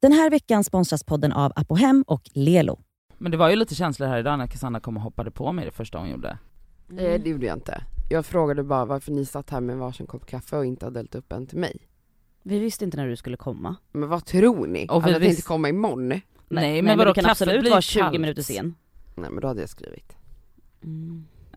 Den här veckan sponsras podden av Apohem och Lelo. Men det var ju lite känslor här idag när Cassandra kom och hoppade på mig det första hon gjorde. Nej det gjorde jag inte. Jag frågade bara varför ni satt här med varsin kopp kaffe och inte hade hällt upp en till mig. Vi visste inte när du skulle komma. Men vad tror ni? Och att vi jag tänkte visst- komma imorgon? Nej Nej, men, vadå, du kan absolut vara 20 kallt. minuter sen. men då hade jag skrivit.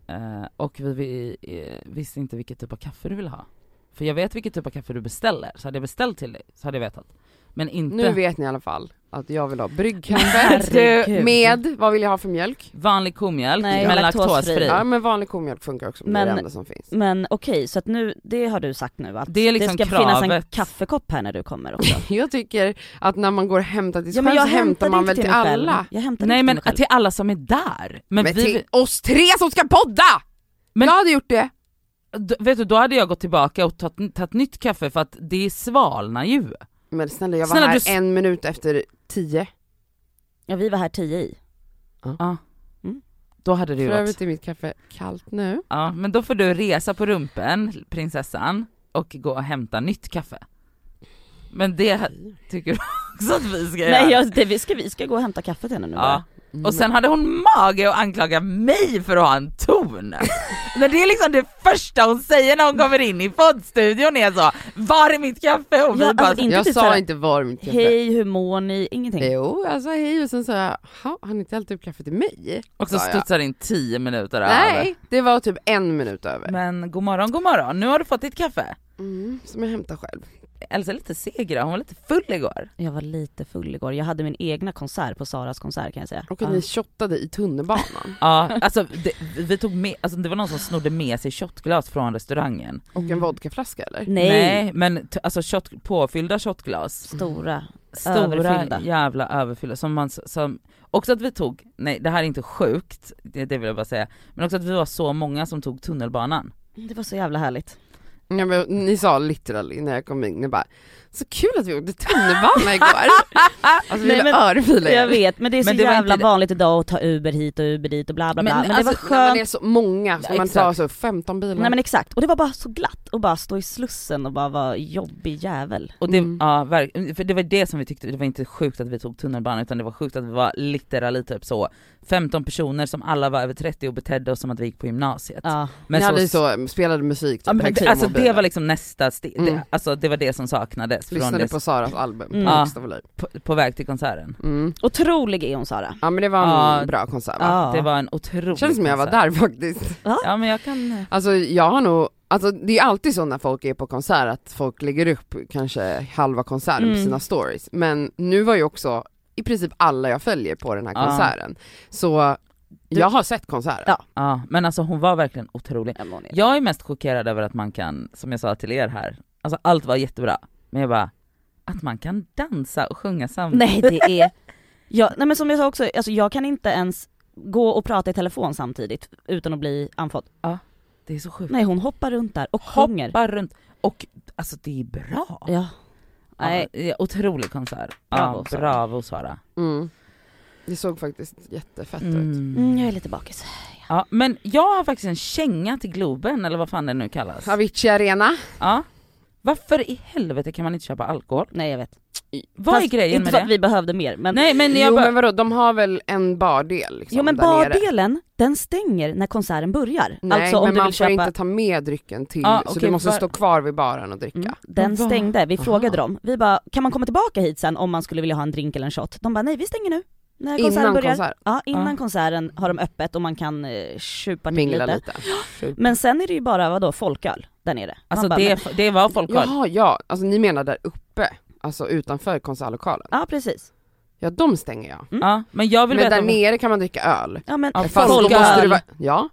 Eh, och vi, vi eh, visste inte vilket typ av kaffe du ville ha. För jag vet vilket typ av kaffe du beställer, så hade jag beställt till dig så hade jag vetat. Men inte Nu vet ni i alla fall att jag vill ha bryggkaffe Herregud. med, vad vill jag ha för mjölk? vanlig komjölk Nej, med laktosfri. Ja men vanlig komjölk funkar också, men det är Men- det enda som finns. Men okej, så att nu, det har du sagt nu att Det är liksom ska finnas en kravet. kaffekopp här när du kommer också. Jag tycker att när man går och hämtar till sig ja men själv så hämtar man väl till alla? Jag hämtade Nej inte men till själv. till alla som är där. Men, Men vi, till oss tre som ska podda! Men- jag hade gjort det. d- vet du, då hade jag gått tillbaka och tagit, tagit nytt kaffe för att det svalnar ju. Men snälla jag var Snälla, här du en minut efter tio. Ja vi var här tio i. Ja. Mm. Då hade ju För övrigt är mitt kaffe kallt nu. Ja, men då får du resa på rumpen, prinsessan, och gå och hämta nytt kaffe. Men det tycker du också att vi ska göra? Nej jag, det, vi, ska, vi ska gå och hämta kaffe till henne nu Ja, bara. Mm. och sen hade hon mage att anklaga mig för att ha en ton. Men det är liksom det första hon säger när hon kommer in i poddstudion är så, var är mitt kaffe? Och vi Ja, bara, alltså, inte jag typ sa såhär, inte var mitt kaffe. Hej hur mår ni? Ingenting. Jo, jag sa hej och sen sa jag, "Ha, har ni inte hällt upp kaffe till mig? och så sa jag. studsar in 10 minuter över. Nej, det var typ en minut över. Men god morgon, god morgon, nu har du fått ditt kaffe. Mm, som jag hämtar själv. Elsa är lite seg idag, hon var lite full igår. Jag var lite full igår, jag hade min egna konsert på Saras konsert kan jag säga. Och att ni shottade i tunnelbanan. Ja, alltså det, vi tog med, alltså det var någon som snodde med sig shotglas från restaurangen. Och en vodkaflaska eller? Nej, men t- alltså shot, påfyllda shotglas. stora. Stora Överfyllda. jävla överfyllda som man, som, också att vi tog, nej det här är inte sjukt, det, det vill jag bara säga, men också att vi var så många som tog tunnelbanan. Det var så jävla härligt. Ja, men ni sa literally när jag kom in, ni bara så kul att vi åkte tunnelbana igår. Alltså vi Nej, ville men- örfila Jag er. vet men det är Men så det var jävla inte det- vanligt idag att ta Uber hit och Uber dit och bla bla bla. Men Men, alltså, det var men skönt. det är så många, så Ja, man tar så 15 bilar. Nej men exakt, och det var bara så glatt att bara stå i Slussen och bara vara jobbig jävel. Och det, Mm. ja, för det var det som vi tyckte, det var inte sjukt att vi tog tunnelbanan utan det var sjukt att vi var literally typ så 15 personer som alla var över 30 och betedde oss som att vi gick på gymnasiet. Ja. Men ni hade så, spelade musik typ, Ja, men det, alltså det var liksom nästa steg, Mm. det, alltså det var det som saknades från Lyssnade det, på Saras album Mm. på Ja. på, på väg till konserten. Mm. Otrolig är hon Sara. Ja men det var en Ja. bra konsert va? Ja. Det var en otrolig Känns som jag var där faktiskt. Ja men jag kan, Alltså jag har nog, alltså det är alltid så när folk är på konsert att folk lägger upp kanske halva konserten på Mm. sina stories. Men nu var ju också i princip alla jag följer på den här Ja. konserten. Så jag har sett konserten. Ja. ja men alltså hon var verkligen otrolig. Ja, Jag är mest chockerad över att man kan, som jag sa till er här, alltså allt var jättebra, men jag bara, att man kan dansa och sjunga samtidigt. Nej det är, ja, nej men som jag sa också, alltså jag kan inte ens gå och prata i telefon samtidigt utan att bli andfådd. Det är så sjukt. Nej hon hoppar runt där och sjunger. Hoppar runt, och alltså det är bra. Ja. Nej, Ja, ja, otrolig konsert. Bravo, ja, Sara. bravo Sara. Mm. Det såg faktiskt jättefett ut. Mm. mm, jag är lite bakis. Ja, men jag har faktiskt en känga till Globen, eller vad fan det nu kallas. Avicii Arena. Ja. Varför i helvete kan man inte köpa alkohol? Nej jag vet. Vad är Fast grejen Inte med det? att vi behövde mer men, Nej men jag jo bara, men vadå, de har väl en bardel liksom, jo men där nere. bardelen, den stänger när konserten börjar. Nej alltså om men du man vill får köpa, inte ta med drycken till, Ja, så okej, du måste var- stå kvar vid baren och dricka. Mm, den stängde, vi Aha. frågade dem. Vi bara, kan man komma tillbaka hit sen om man skulle vilja ha en drink eller en shot? De bara, nej vi stänger nu. När konserten Innan börjar. konsert, Ja, innan Ja. konserten har de öppet och man kan eh, tjupa till mingla lite. lite. Men sen är det ju bara, vadå, folköl där nere. alltså bara, det, men, det var folköl. Jaha ja, alltså ni menar där uppe, alltså utanför konsertlokalen? ja precis. Ja de stänger jag. Ja, men jag vill Men veta där nere kan man dricka öl. Ja men Ja, folköl. det vara, ja,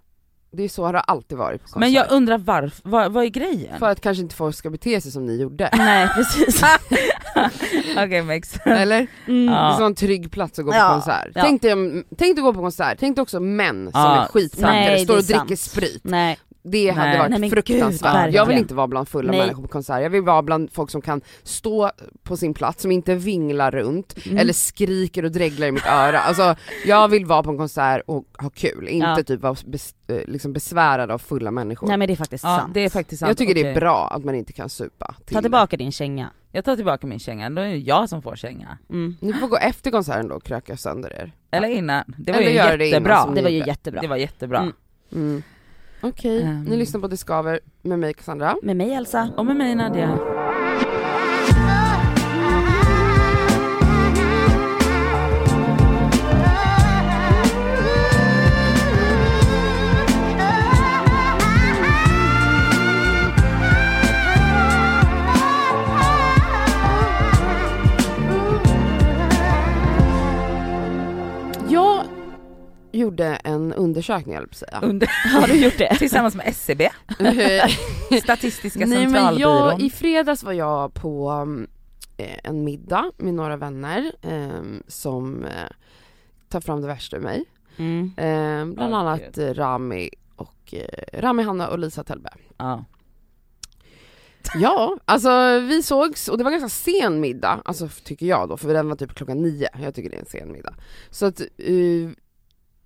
det är så har det alltid varit på konsert. Men jag undrar varför, vad, vad är grejen? För att kanske inte folk ska bete sig som ni gjorde. Nej precis. Okej makes sense. Eller? Mm. Det Ja. ska vara en trygg plats att gå på Ja, konsert. ja. Tänk, dig, om- tänk dig gå på konsert, tänk dig också män som Ja, är skitpackade, nej, står det och är dricker sant. sprit. Nej, Det hade Nej. varit Nej, fruktansvärt. gud, jag vill inte vara bland fulla Nej. människor på konsert, jag vill vara bland folk som kan stå på sin plats, som inte vinglar runt, Mm. eller skriker och dreglar i mitt öra. Alltså jag vill vara på en konsert och ha kul, inte Ja. typ vara bes, eh, liksom besvärad av fulla människor. nej men det är faktiskt Ja sant. det är faktiskt sant. jag tycker det är bra att man inte kan supa till Ta tillbaka din känga. Jag tar tillbaka min känga, då är det jag som får känga. Mm. Ni får gå efter konserten då och kröka sönder er. Eller innan, det var Eller ju det jättebra. som Det var ju jättebra. Det var jättebra. Mm. Mm. Okej, Ehm. ni lyssnar på Det Skaver med mig Cassandra. Med mig Elsa. Och med mig Nadja. Gjorde en undersökning höll säga. Under, Har du gjort det? tillsammans med SCB, Statistiska Nej men centralbyrån. jag, i fredags var jag på um, eh, en middag med några vänner ehm, som eh, tar fram det värsta ur mig. Mm. Ehm, bland Ja, annat eh, Rami och eh, Rami Hanna och Lisa Tellbe. Ja. Ja, alltså vi sågs och det var ganska sen middag, alltså tycker jag då, för den var typ klockan nio, jag tycker det är en sen middag. Så att, eh,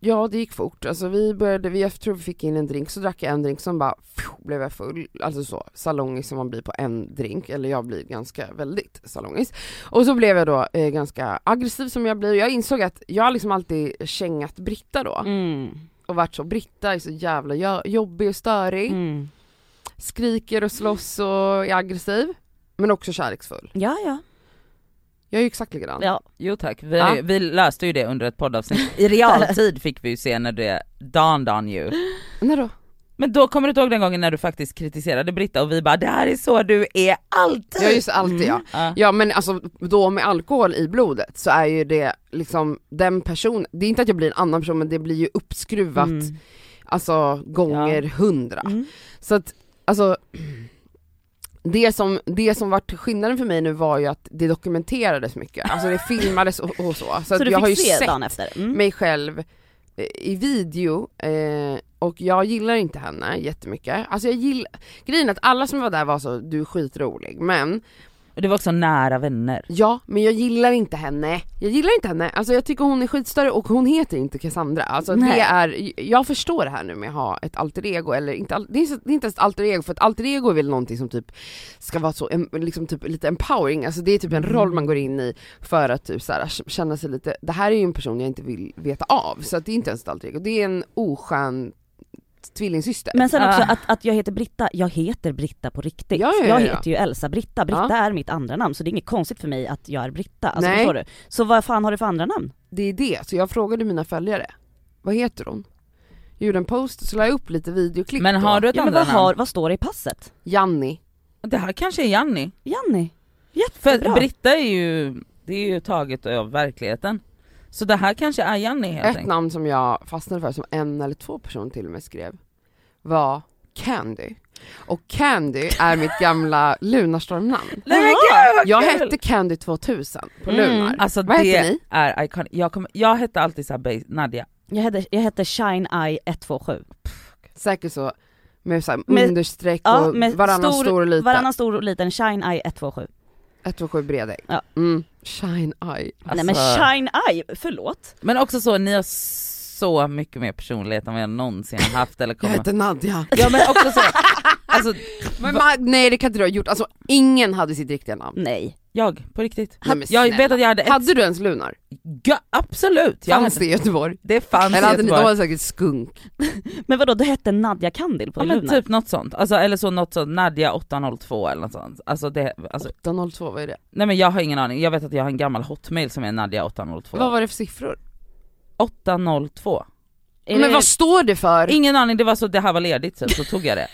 ja det gick fort, alltså vi började, vi, jag tror vi fick in en drink, så drack jag en drink, som bara phew, blev jag full, alltså så salongis som man blir på en drink, eller jag blir ganska väldigt salongis. Och så blev jag då eh, ganska aggressiv som jag blir, jag insåg att jag har liksom alltid kängat Britta då, Mm. och varit så, Britta är så jävla jo- jobbig och störig Mm. skriker och slåss och är aggressiv, men också kärleksfull. Ja ja. Jag är ju exakt likadan. ja. Jo tack, vi, Ja. vi löste ju det under ett poddavsnitt. I realtid fick vi ju se när det dawned on you. När då? Men då kommer du inte ihåg den gången när du faktiskt kritiserade Britta och vi bara det här är så du är alltid. Ja just alltid ja. Ja. Ja men alltså då med alkohol i blodet så är ju det liksom den personen, det är inte att jag blir en annan person men det blir ju uppskruvat Mm. alltså gånger hundra. Mm. Så att alltså det som, det som vart skillnaden för mig nu var ju att det dokumenterades mycket, alltså det filmades och, och så. Så, Så, jag har ju sett? Mm. mig själv eh, i video eh, och jag gillar inte henne jättemycket. Alltså jag gillar, grejen är att alla som var där var så, du är skitrolig, men Och det var också nära vänner. ja, men jag gillar inte henne. Jag gillar inte henne, alltså jag tycker hon är skitstörre och hon heter inte Cassandra. Alltså Nej. det är, jag förstår det här nu med att ha ett alter ego eller inte, det är, det är inte ens ett alter ego för ett alter ego är väl någonting som typ ska vara så, liksom typ lite empowering, alltså det är typ en roll man går in i för att typ så här, känna sig lite, det här är ju en person jag inte vill veta av, så det är inte ens ett alter ego, det är en oskön tvillingsyster. Men sen också Ah. att, att jag heter Britta, jag heter Britta på riktigt. Ja, ja, ja, jag ja. heter ju Elsa Britta, Britta Ja. är mitt andra namn så det är inget konstigt för mig att jag är Britta. Alltså, Nej. förstår du? Så vad fan har du för andra namn? Det är det, så jag frågade mina följare, vad heter hon? Jag gjorde en post, så la jag upp lite videoklipp Men då. har du ett Ja, men andra vad, har, vad står det i passet? Janni. Det här kanske är Janni. Janni. För Jättebra. Britta är ju, det är ju taget av verkligheten. Så det här kanske är Janni helt Ett enkelt. namn som jag fastnade för, som en eller två personer till och med skrev, var Candy. Och Candy är mitt gamla Lunarstorm-namn. Nej men gud vad Jag kul! hette Candy 2000 på Mm. Lunar. Alltså Vad det heter ni? är iconic. Jag, kommer, jag hette alltid såhär base- Nadja. Jag heter, jag heter Shine Eye 127. Säkert så med, så här Med- understreck Ja, och med varannan stor- stor och liten. Varannan stor och liten Shine Eye 127. 127 bredägg. Ja. Mm. Shine eye. Nej men Alltså- Shine Eye, förlåt? Men också så, ni har så mycket mer personlighet än vad jag någonsin har haft eller Jag kommer heter Nadja. Ja men också så, alltså Men ma- nej det kan inte du ha gjort, alltså ingen hade sitt riktiga namn. Nej. jag, på riktigt. Nej, men jag vet att jag hade ett, Hade du ens Lunar? ja, absolut! Jag Fanns hade, det i Göteborg? det fanns Eller hade ni, de Göteborg. hade säkert skunk. Men vadå, du hette Nadja Kandil på Ja men Lunar? typ något sånt, alltså, eller så något sånt, Nadja 802 eller något sånt. Alltså det, alltså, 802, vad är det? nej men jag har ingen aning, jag vet att jag har en gammal hotmail som är Nadja 802. Vad var det för siffror? 802. Är Men det- vad står det för? Ingen aning, det var så det här var ledigt så, så tog jag det.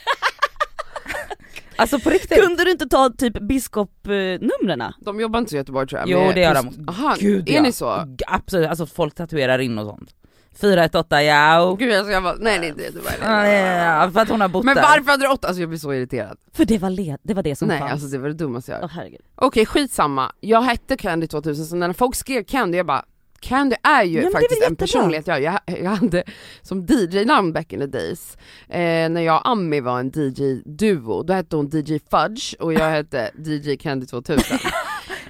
alltså på riktigt. Kunde du inte ta typ biskopnumren? De jobbar inte i Göteborg tror jag. Jo, med det gör de. Aha, Gud, är ja. ni så? Absolut, alltså folk tatuerar in och sånt. 418 ja. Gud alltså jag bara, nej det är inte Göteborg. Ja, För att hon har bott Men där. varför hade du åtta? Alltså jag blir så irriterad. För det var, led, det var det som nej fanns. alltså det var det dummaste jag Åh hört. herregud. Okej skitsamma, jag hette Candy 2000 så när folk skrev Candy jag bara Candy är ju Ja, är faktiskt en personlighet jag, jag, jag hade som DJ-namn back in the days. Eh, när jag och Ami var en DJ-duo, då hette hon DJ Fudge och jag hette DJ Candy 2000.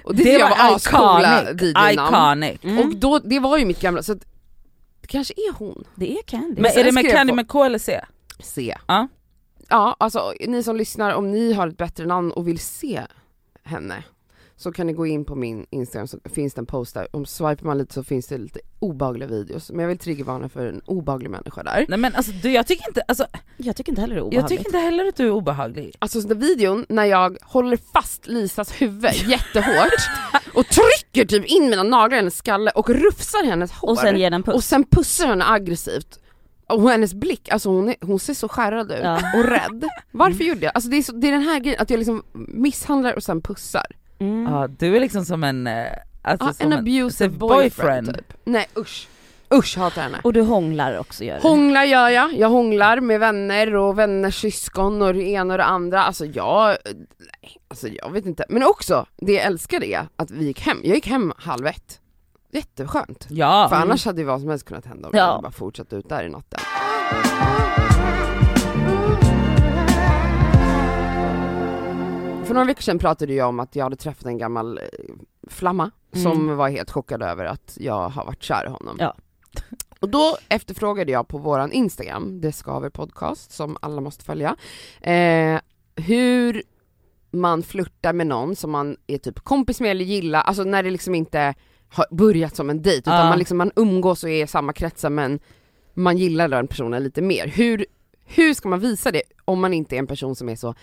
Och det, det jag var ascoola. DJ-namn. iconic. Mm. Och då, det var ju mitt gamla, så att, det kanske är hon. Det är Candy. Men är det med Candy med K eller C? Se. Ja. Ja, alltså ni som lyssnar, om ni har ett bättre namn och vill se henne så kan ni gå in på min Instagram så finns det en post där. Om swipar man lite så finns det lite obehagliga videos. Men jag vill triggervarna för en obehaglig människa där. Nej men alltså du, jag tycker inte, alltså, Jag tycker inte heller det är jag obehagligt. tycker inte heller att du är obehaglig. Alltså den videon när jag håller fast Lisas huvud jättehårt och trycker typ in mina naglar i hennes skalle och rufsar hennes hår. Och sen ger den en puss. och sen pussar henne aggressivt. Och hennes blick, alltså hon, är, hon ser så skärrad ut Ja. och rädd. Varför gjorde jag? Alltså det är, så, det är den här grejen, att jag liksom misshandlar och sen pussar. Mm. Ja, du är liksom som en, eh, alltså Ja, som en abusive boyfriend, typ. Nej usch. Usch hatar henne. Och du hånglar också gör du. Hånglar gör jag, jag hånglar med vänner och vänners syskon och det ena och det andra. Alltså jag, nej, alltså jag vet inte. Men också, det jag älskar är att vi gick hem, jag gick hem halv ett. Jätteskönt. Ja, För annars hade ju vad som helst kunnat hända om Ja. jag hade bara fortsatt ut där i natten. För några veckor sedan pratade jag om att jag hade träffat en gammal eh, flamma som Mm. var helt chockad över att jag har varit kär i honom. Ja. Och då efterfrågade jag på våran Instagram, det skaver podcast som alla måste följa, eh, hur man flörtar med någon som man är typ kompis med eller gillar, alltså när det liksom inte har börjat som en dejt utan Ja. man, liksom, man umgås och är i samma kretsar men man gillar den personen lite mer. Hur, hur ska man visa det om man inte är en person som är så,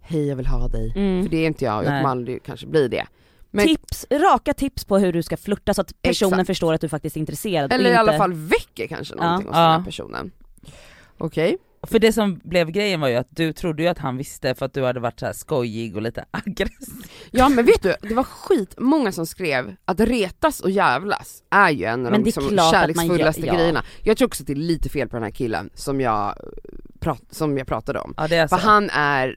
hej jag vill ha dig, Mm. för det är inte jag, jag kommer aldrig kanske bli det. Men, Tips, raka tips på hur du ska flirta så att personen Exakt. förstår att du faktiskt är intresserad eller och i inte... alla fall väcker kanske någonting hos Ja. den här Ja. personen. Okej, för det som blev grejen var ju att du trodde ju att han visste för att du hade varit så här skojig och lite aggressiv. ja men vet du, det var skit många som skrev att retas och jävlas är ju en av de liksom kärleksfullaste gör- ja. grejerna. Jag tror också att det är lite fel på den här killen som jag, prat, som jag pratade om. Ja det är För så. han är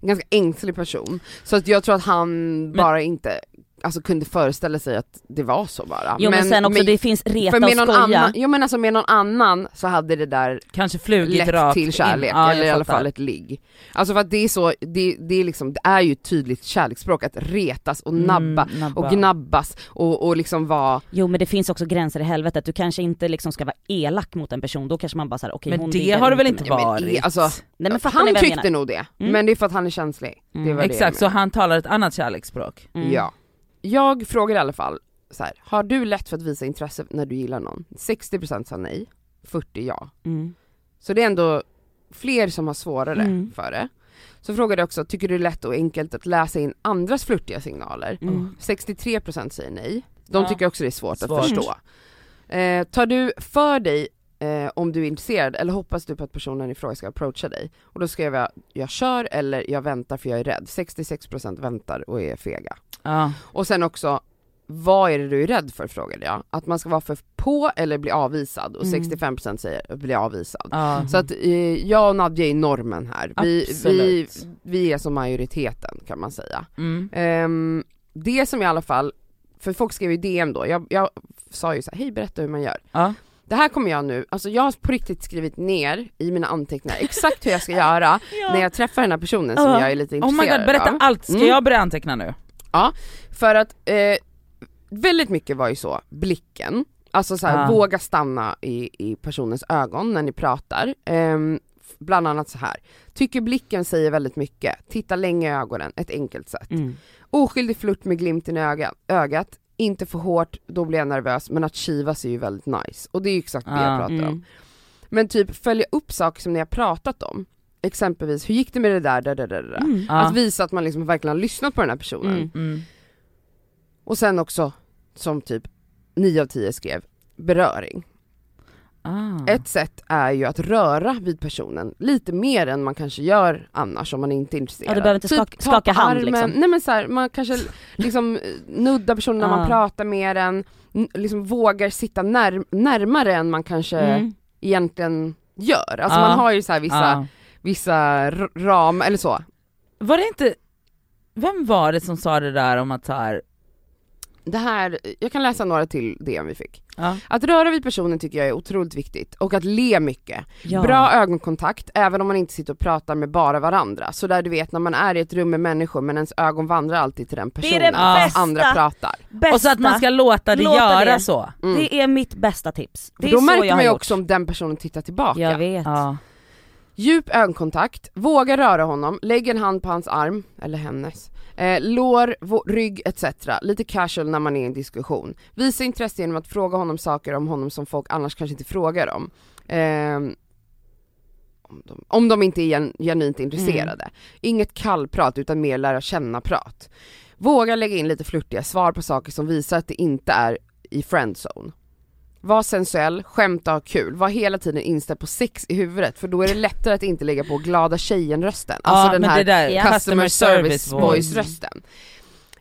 en ganska ängslig person, så att jag tror att han bara inte alltså, kunde föreställa sig att det var så bara. Jo men, sen också, men- det finns reta för med och någon skoja. annan, jo men alltså med någon annan så hade det där Kanske flugit lett rakt till kärlek, in. Ja, eller i alla fall ett ligg. Alltså för att det är så, det, det är liksom, det är ju ett tydligt kärleksspråk att retas och nabba Mm, nabba. och gnabbas och, och liksom vara, Jo men det finns också gränser i helvetet, du kanske inte liksom ska vara elak mot en person, då kanske man bara såhär okej Men hon det har det väl inte men varit? i- alltså, Nej men han tyckte menar? nog det, Mm. men det är för att han är känslig. Det Mm. Exakt, så han talar ett annat kärleksspråk. Mm. Ja. Jag frågar i alla fall så här, har du lätt för att visa intresse när du gillar någon? 60% sa nej, 40 ja. Mm. Så det är ändå fler som har svårare Mm. för det. Så frågade jag också, tycker du det är lätt och enkelt att läsa in andras flörtiga signaler? Mm. 63% säger nej. De Ja. tycker också det är svårt, Svårt. att förstå. Eh, tar du för dig eh, om du är intresserad eller hoppas du på att personen i fråga ska approacha dig? Och då skrev jag, jag kör eller jag väntar för jag är rädd. 66% väntar och är fega. Ja. Och sen också, vad är det du är rädd för frågade jag. Att man ska vara för på eller bli avvisad och Mm. 65% säger bli avvisad. Ja. Så att eh, jag och Nadja är normen här. Vi, vi, vi är som majoriteten kan man säga. Mm. Ehm, det som i alla fall, för folk skrev ju DM då, jag, jag sa ju så här, hej berätta hur man gör. Ja. Det här kommer jag nu, alltså jag har på riktigt skrivit ner i mina anteckningar exakt hur jag ska göra när jag träffar den här personen som Ja. jag är lite Oh intresserad my god, berätta av. allt, ska Mm. jag börja anteckna nu? För att eh, väldigt mycket var ju så, blicken, alltså så här, Ah. våga stanna i, i personens ögon när ni pratar. Ehm, bland annat så här. tycker blicken säger väldigt mycket, titta länge i ögonen, ett enkelt sätt. Mm. Oskyldig flört med glimten i ögat, ögat, inte för hårt, då blir jag nervös, men att kivas är ju väldigt nice. Och det är ju exakt det Ah. jag pratar om. Mm. Men typ följa upp saker som ni har pratat om. Exempelvis, hur gick det med det där, där, där, där, där. Mm. Ja. Att visa att man liksom verkligen har lyssnat på den här personen. Mm. Mm. Och sen också, som typ 9 av 10 skrev, beröring. Ah. Ett sätt är ju att röra vid personen lite mer än man kanske gör annars om man inte är intresserad. Ja, du behöver inte skaka- ta skaka hand, armen. liksom. Nej men så här, man kanske liksom eh, nuddar personen när man Ja. pratar med den, liksom vågar sitta när, närmare än man kanske Mm. egentligen gör. Alltså Ja. man har ju så vissa, Ja. vissa ram, eller så. Var det inte, vem var det som sa det där om att så här, Det här, jag kan läsa några till DM vi fick. ja. Att röra vid personen tycker jag är otroligt viktigt och att le mycket. Ja. Bra ögonkontakt, även om man inte sitter och pratar med bara varandra. Så där du vet när man är i ett rum med människor men ens ögon vandrar alltid till den är personen. det fast bästa. andra pratar. Bästa, Och så att man ska låta det Låta göra det. så. Mm. det är mitt bästa tips. Det är då så märker jag man ju gjort. också om den personen tittar tillbaka. Jag vet. Ja. Djup ögonkontakt, våga röra honom, lägg en hand på hans arm, eller hennes. Eh, lår, rygg etc. Lite casual när man är i en diskussion. Visa intresse genom att fråga honom saker om honom som folk annars kanske inte frågar om. Ehm, om, de, om de inte är gen, genuint intresserade. Inget kallprat utan mer lära känna-prat. Våga lägga in lite flörtiga svar på saker som visar att det inte är i friendzone. Var sensuell, skämta och kul, var hela tiden inställd på sex i huvudet för då är det lättare att inte lägga på glada tjejen-rösten. Alltså ja, den men här det där, customer service voice-rösten.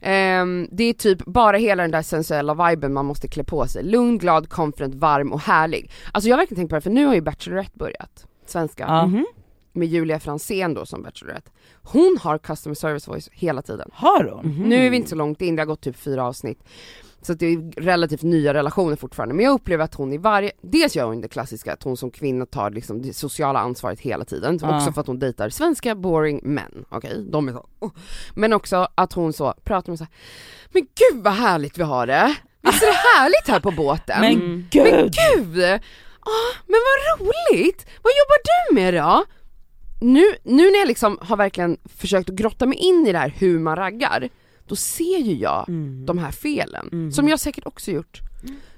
Ehm, det är typ bara hela den där sensuella viben man måste klä på sig. Lugn, glad, confident, varm och härlig. Alltså jag har verkligen tänkt på det för nu har ju Bachelorette börjat, svenska, Ja. Mhm. med Julia Fransén då som Bachelorette. Hon har customer service voice hela tiden. Har hon? Mhm. Nu är vi inte så långt in, det har gått typ fyra avsnitt. Så att det är relativt nya relationer fortfarande, men jag upplever att hon i varje, dels gör hon det klassiska att hon som kvinna tar liksom det sociala ansvaret hela tiden, Ja. också för att hon dejtar svenska boring män, okej? De är så, oh. Men också att hon så pratar med så här, men gud vad härligt vi har det! Visst är det härligt här på båten? Men Mm. gud! Men gud! Ah, men vad roligt! Vad jobbar du med då? Nu, nu när jag liksom har verkligen försökt att grotta mig in i det här hur man raggar, då ser ju jag Mm. de här felen, Mm. som jag säkert också gjort.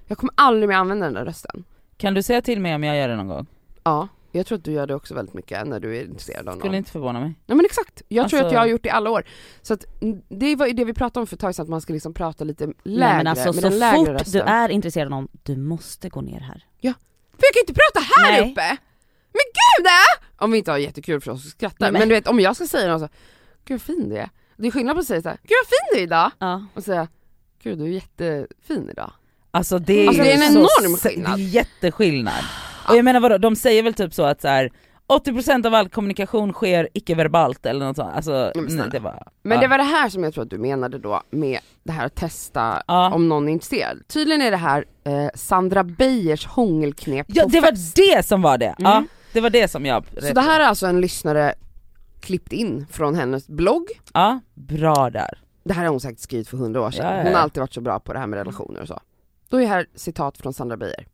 Jag kommer aldrig mer använda den där rösten. Kan du säga till mig om jag gör det någon gång? Ja, jag tror att du gör det också väldigt mycket när du är intresserad av någon. Skulle inte förvåna mig. Nej men exakt, jag tror Alltså- att jag har gjort det i alla år. Så att det var ju det vi pratade om för ett tag sedan, att man ska liksom prata lite lägre, Nej men alltså med så den lägre fort rösten. du är intresserad av någon, du måste gå ner här. För jag kan inte prata här Nej. uppe! Men gud! Äh! Om vi inte har jättekul för oss att skratta, men- du vet om jag ska säga något så, gud vad fin du är. Det är skillnad på att säga såhär, gud vad fin du är idag! Ja. Och säga, gud du är jättefin idag. Alltså det är, Alltså, det är en så enorm skillnad. Det är jätteskillnad. Och jag menar vadå, de säger väl typ så att så här. 80% av all kommunikation sker icke-verbalt eller något sånt, alltså men nej, det var... Men ja. det var det här som jag tror att du menade då med det här att testa Ja. om någon är intresserad. Tydligen är det här eh, Sandra Beijers hångelknep Ja det var fest. det som var det, ja Mm. det var det som jag... Så det här är alltså en lyssnare klippt in från hennes blogg. Ja, bra där. Det här har hon säkert skrivit för hundra år sedan. Ja, ja, Hon ja. har alltid varit så bra på det här med relationer och så. Då är här citat från Sandra Beijer.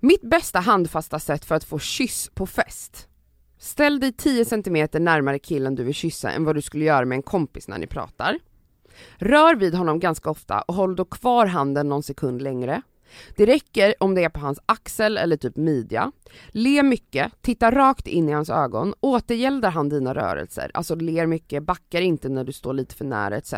Mitt bästa handfasta sätt för att få kyss på fest. Ställ dig 10 cm närmare killen du vill kyssa än vad du skulle göra med en kompis när ni pratar. Rör vid honom ganska ofta och håll då kvar handen någon sekund längre. Det räcker om det är på hans axel eller typ midja. Le mycket, titta rakt in i hans ögon, återgäldar han dina rörelser, alltså ler mycket, backar inte när du står lite för nära etc.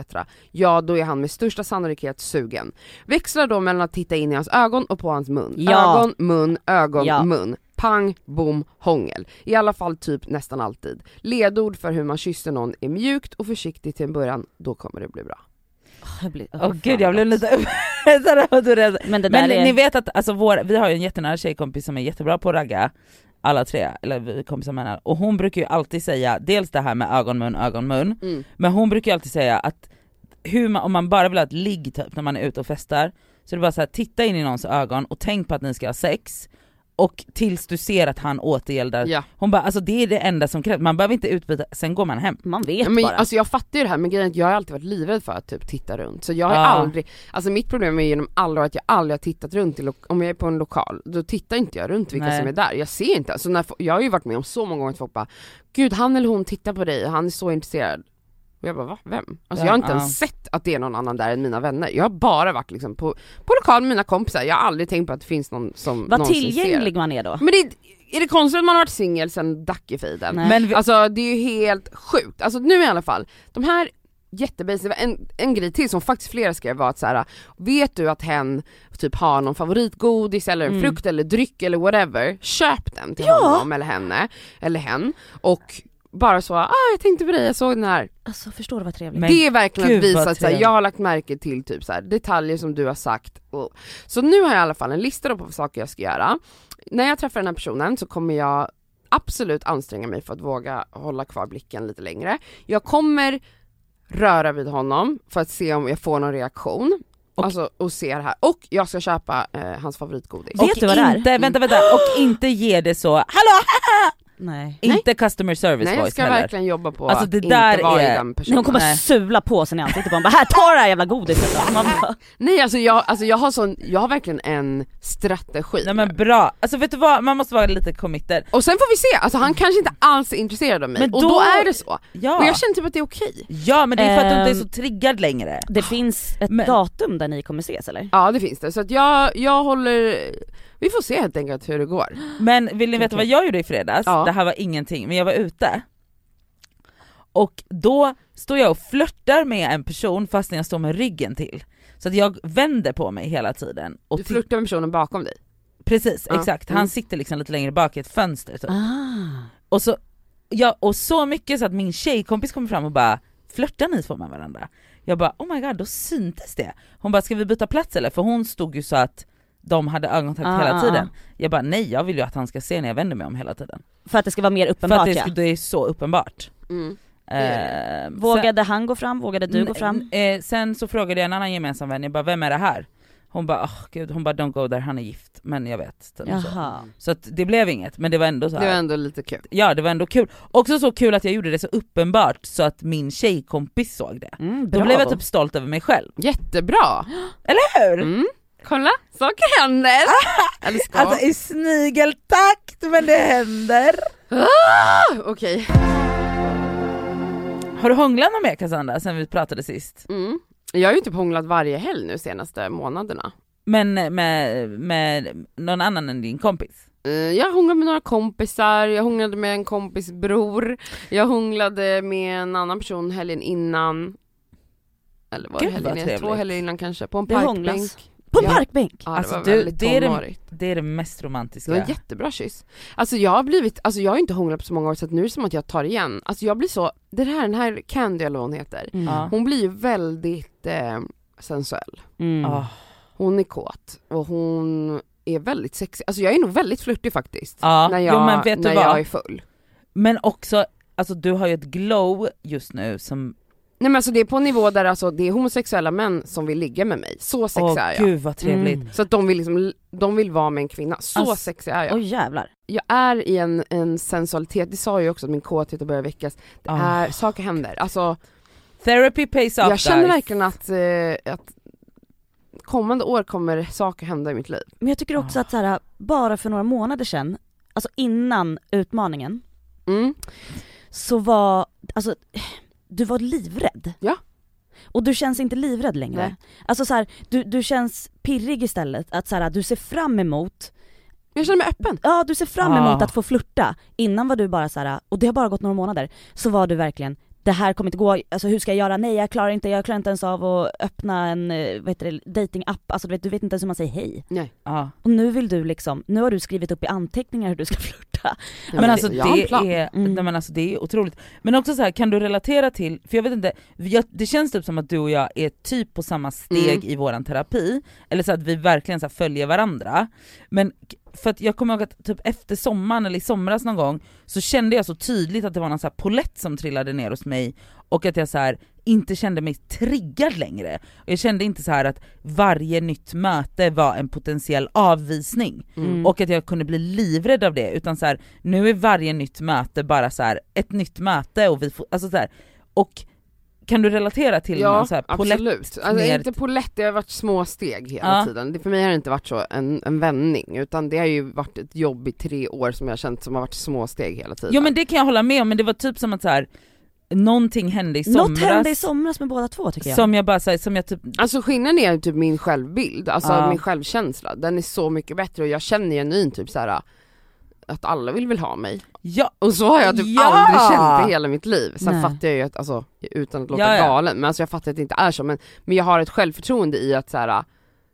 Ja, då är han med största sannolikhet sugen. Växla då mellan att titta in i hans ögon och på hans mun. Ja. Ögon, mun, ögon, Ja. mun. Pang, bom, hångel. I alla fall typ nästan alltid. Ledord för hur man kysser någon är mjukt och försiktigt till en början, då kommer det bli bra. Jag blir, Åh gud jag blev lite Men det Men är... ni vet att alltså, vår, vi har ju en jättenära tjejkompis som är jättebra på att ragga, alla tre, eller är kompisar med henne, och hon brukar ju alltid säga, dels det här med ögon, mun, ögon, mun, Mm. men hon brukar ju alltid säga att hur man, om man bara vill ha ett ligg typ när man är ute och festar, så är det bara så här, titta in i någons ögon och tänk på att ni ska ha sex, och tills du ser att han återgäldar. Ja. Hon bara alltså det är det enda som krävs, man behöver inte utbyta, sen går man hem. Man vet Ja, men, bara. alltså jag fattar ju det här men grejen är att jag har alltid varit livrädd för att typ titta runt. Så jag har Ja. aldrig, alltså mitt problem är genom alla år att jag aldrig har tittat runt, i om jag är på en lokal, då tittar inte jag runt vilka Nej. som är där. Jag ser inte, alltså när, jag har ju varit med om så många gånger att folk bara Gud han eller hon tittar på dig och han är så intresserad. Och jag bara va? Vem? Alltså jag har inte ens sett att det är någon annan där än mina vänner. Jag har bara varit liksom på, på lokal med mina kompisar, jag har aldrig tänkt på att det finns någon som Vad tillgänglig man är då. ser. Men det, är det konstigt att man har varit singel sen Dackefejden? Vi, Alltså det är ju helt sjukt, alltså nu i alla fall, de här jättebasic, en, en grej till som faktiskt flera skrev var att så här, vet du att hen typ har någon favoritgodis eller Mm. frukt eller dryck eller whatever, köp den till Ja. honom eller henne, eller hen och bara så, ah jag tänkte på dig, jag såg den här. Alltså förstår du vad trevligt? Men det är verkligen gud, att visa att jag har lagt märke till typ så här, detaljer som du har sagt. Och, så nu har jag i alla fall en lista då på saker jag ska göra. När jag träffar den här personen så kommer jag absolut anstränga mig för att våga hålla kvar blicken lite längre. Jag kommer röra vid honom för att se om jag får någon reaktion. Och- alltså och se det här. Och jag ska köpa eh, hans favoritgodis. Vet och du vad det är? inte, vänta vänta, och inte ge det så, hallå! Nej. Inte customer service Nej jag voice ska heller. verkligen jobba på Alltså, att det inte där vara är- i den personen. hon kommer Nej. sula på sen i ansiktet på honom bara här ta det här jävla godiset då. Bara, Nej alltså jag, alltså jag har sån, jag har verkligen en strategi. Nej men bra, alltså vet du vad, man måste vara lite committed. Och sen får vi se, alltså han kanske inte alls är intresserad av mig, Men och då- då är det så. Ja, Och jag känner typ att det är okej. ja men det är för att du inte är Ehm, så triggad längre. det finns ett Men- datum där ni kommer ses eller? Ja det finns det, så att jag, jag håller, vi får se helt enkelt hur det går. Men vill ni veta vad jag gjorde i fredags? Ja. Det här var ingenting, men jag var ute. Och då står jag och flörtar med en person fast jag står med ryggen till. Så att jag vänder på mig hela tiden. Och Du flörtar med personen bakom dig. Precis, Ja. exakt. Han Mm. sitter liksom lite längre bak i ett fönster typ. Ah. Och, så, ja, och så mycket så att min tjejkompis kommer fram och bara flörtar ni två med varandra? Jag bara oh my god, då syntes det. Hon bara ska vi byta plats eller? För hon stod ju så att de hade ögonkontakt Ah, hela ah, tiden. Jag bara nej jag vill ju att han ska se när jag vänder mig om hela tiden. För att det ska vara mer För uppenbart att det, ja. det är så uppenbart. Mm. Eh, Vågade han gå fram, vågade du gå fram? Sen, eh, sen så frågade jag en annan gemensam vän, jag bara vem är det här? Hon bara oh, gud, hon bara don't go there, han är gift. Men jag vet. typ så. Så att det blev inget, men det var ändå så Det här. var ändå lite kul. Ja det var ändå kul. Också så kul att jag gjorde det så uppenbart så att min tjejkompis såg det. Mm, Då blev jag typ stolt över mig själv. Jättebra! Eller hur? Mm. Kolla, saker händer! Ska. Alltså i snigeltakt men det händer. Ah, Okej. Har du hånglat någon mer Cassandra sen vi pratade sist? Mm. Jag har ju typ hånglat varje helg nu senaste månaderna. Men med, med någon annan än din kompis? Eh, Jag hånglade med några kompisar, jag hånglade med en kompis bror, jag hånglade med en annan person helgen innan. Eller var det helgen? Två helger innan kanske, på en parkbänk. På en Ja. parkbänk? Ja det Alltså, var du, det är det-. Det är det mest Det romantiska. var en jättebra kyss. Alltså jag har blivit, alltså jag har inte hånglat på så många år så att nu är det som att jag tar igen. Alltså jag blir så, det här, den här Candy eller vad hon heter, Mm. Hon blir ju väldigt eh, sensuell. Mm. Ah. Hon är kåt och hon är väldigt sexig. Alltså jag är nog väldigt flörtig faktiskt. Ja, när jo, jag, men vet du när vad? jag är full. Men också, alltså du har ju ett glow just nu som, Nej men alltså det är på en nivå där alltså det är homosexuella män som vill ligga med mig. Så sexig åh är jag. gud vad trevligt. Mm. Så att de vill liksom, de vill vara med en kvinna. Så Alltså, sexig är jag. Oj jävlar. Jag är i en, en sensualitet, det sa jag ju också att min kåthet börjar väckas. Det Ah. är, saker händer. Alltså Therapy pays off jag känner verkligen att, eh, att kommande år kommer saker hända i mitt liv. Men jag tycker också Ah. att så här, bara för några månader sedan, alltså innan utmaningen, Mm. så var, alltså du var livrädd. Ja. Och du känns inte livrädd längre. Nej. Alltså så här, du, du känns pirrig istället, att så här, du ser fram emot, Jag känner mig öppen. ja du ser fram Ah. emot att få flirta. Innan var du bara så här, och det har bara gått några månader, så var du verkligen det här kommer inte gå, alltså hur ska jag göra? Nej jag klarar inte, jag klarar inte ens av att öppna en, eh, vad heter det, datingapp, alltså du vet, du vet inte ens hur man säger hej. Nej. Ja. Och nu vill du liksom, nu har du skrivit upp i anteckningar hur du ska flirta. Men alltså jag har en det plan. är, Mm. nej men alltså det är otroligt. Men också så här, kan du relatera till, för jag vet inte, jag, det känns typ som att du och jag är typ på samma steg Mm. i våran terapi, eller så att vi verkligen så här följer varandra. Men för att jag kommer ihåg att typ efter sommaren eller i somras någon gång så kände jag så tydligt att det var någon så här polett som trillade ner hos mig och att jag så här inte kände mig triggad längre. Och jag kände inte så här att varje nytt möte var en potentiell avvisning Mm. och att jag kunde bli livrädd av det utan så här, nu är varje nytt möte bara så här ett nytt möte och vi får, alltså så och kan du relatera till Ja, någon så här polett absolut. Alltså, ner- inte polett, det har varit små steg hela Ja. tiden. Det, för mig har det inte varit så en, en vändning, utan det har ju varit ett jobb i tre år som jag har känt som har varit små steg hela tiden. Jo men det kan jag hålla med om men det var typ som att så här, någonting hände i somras Något hände i somras med båda två tycker jag. som jag bara här, som jag typ, Alltså skillnaden är typ min självbild, alltså Ja. min självkänsla, den är så mycket bättre och jag känner genuint typ så här att alla vill väl ha mig. ja, Och så har jag typ Ja! aldrig känt i hela mitt liv. Sen Nej. fattar jag ju att, alltså, utan att låta Ja, ja. galen, men alltså jag fattar att det inte är så, men, men jag har ett självförtroende i att så här,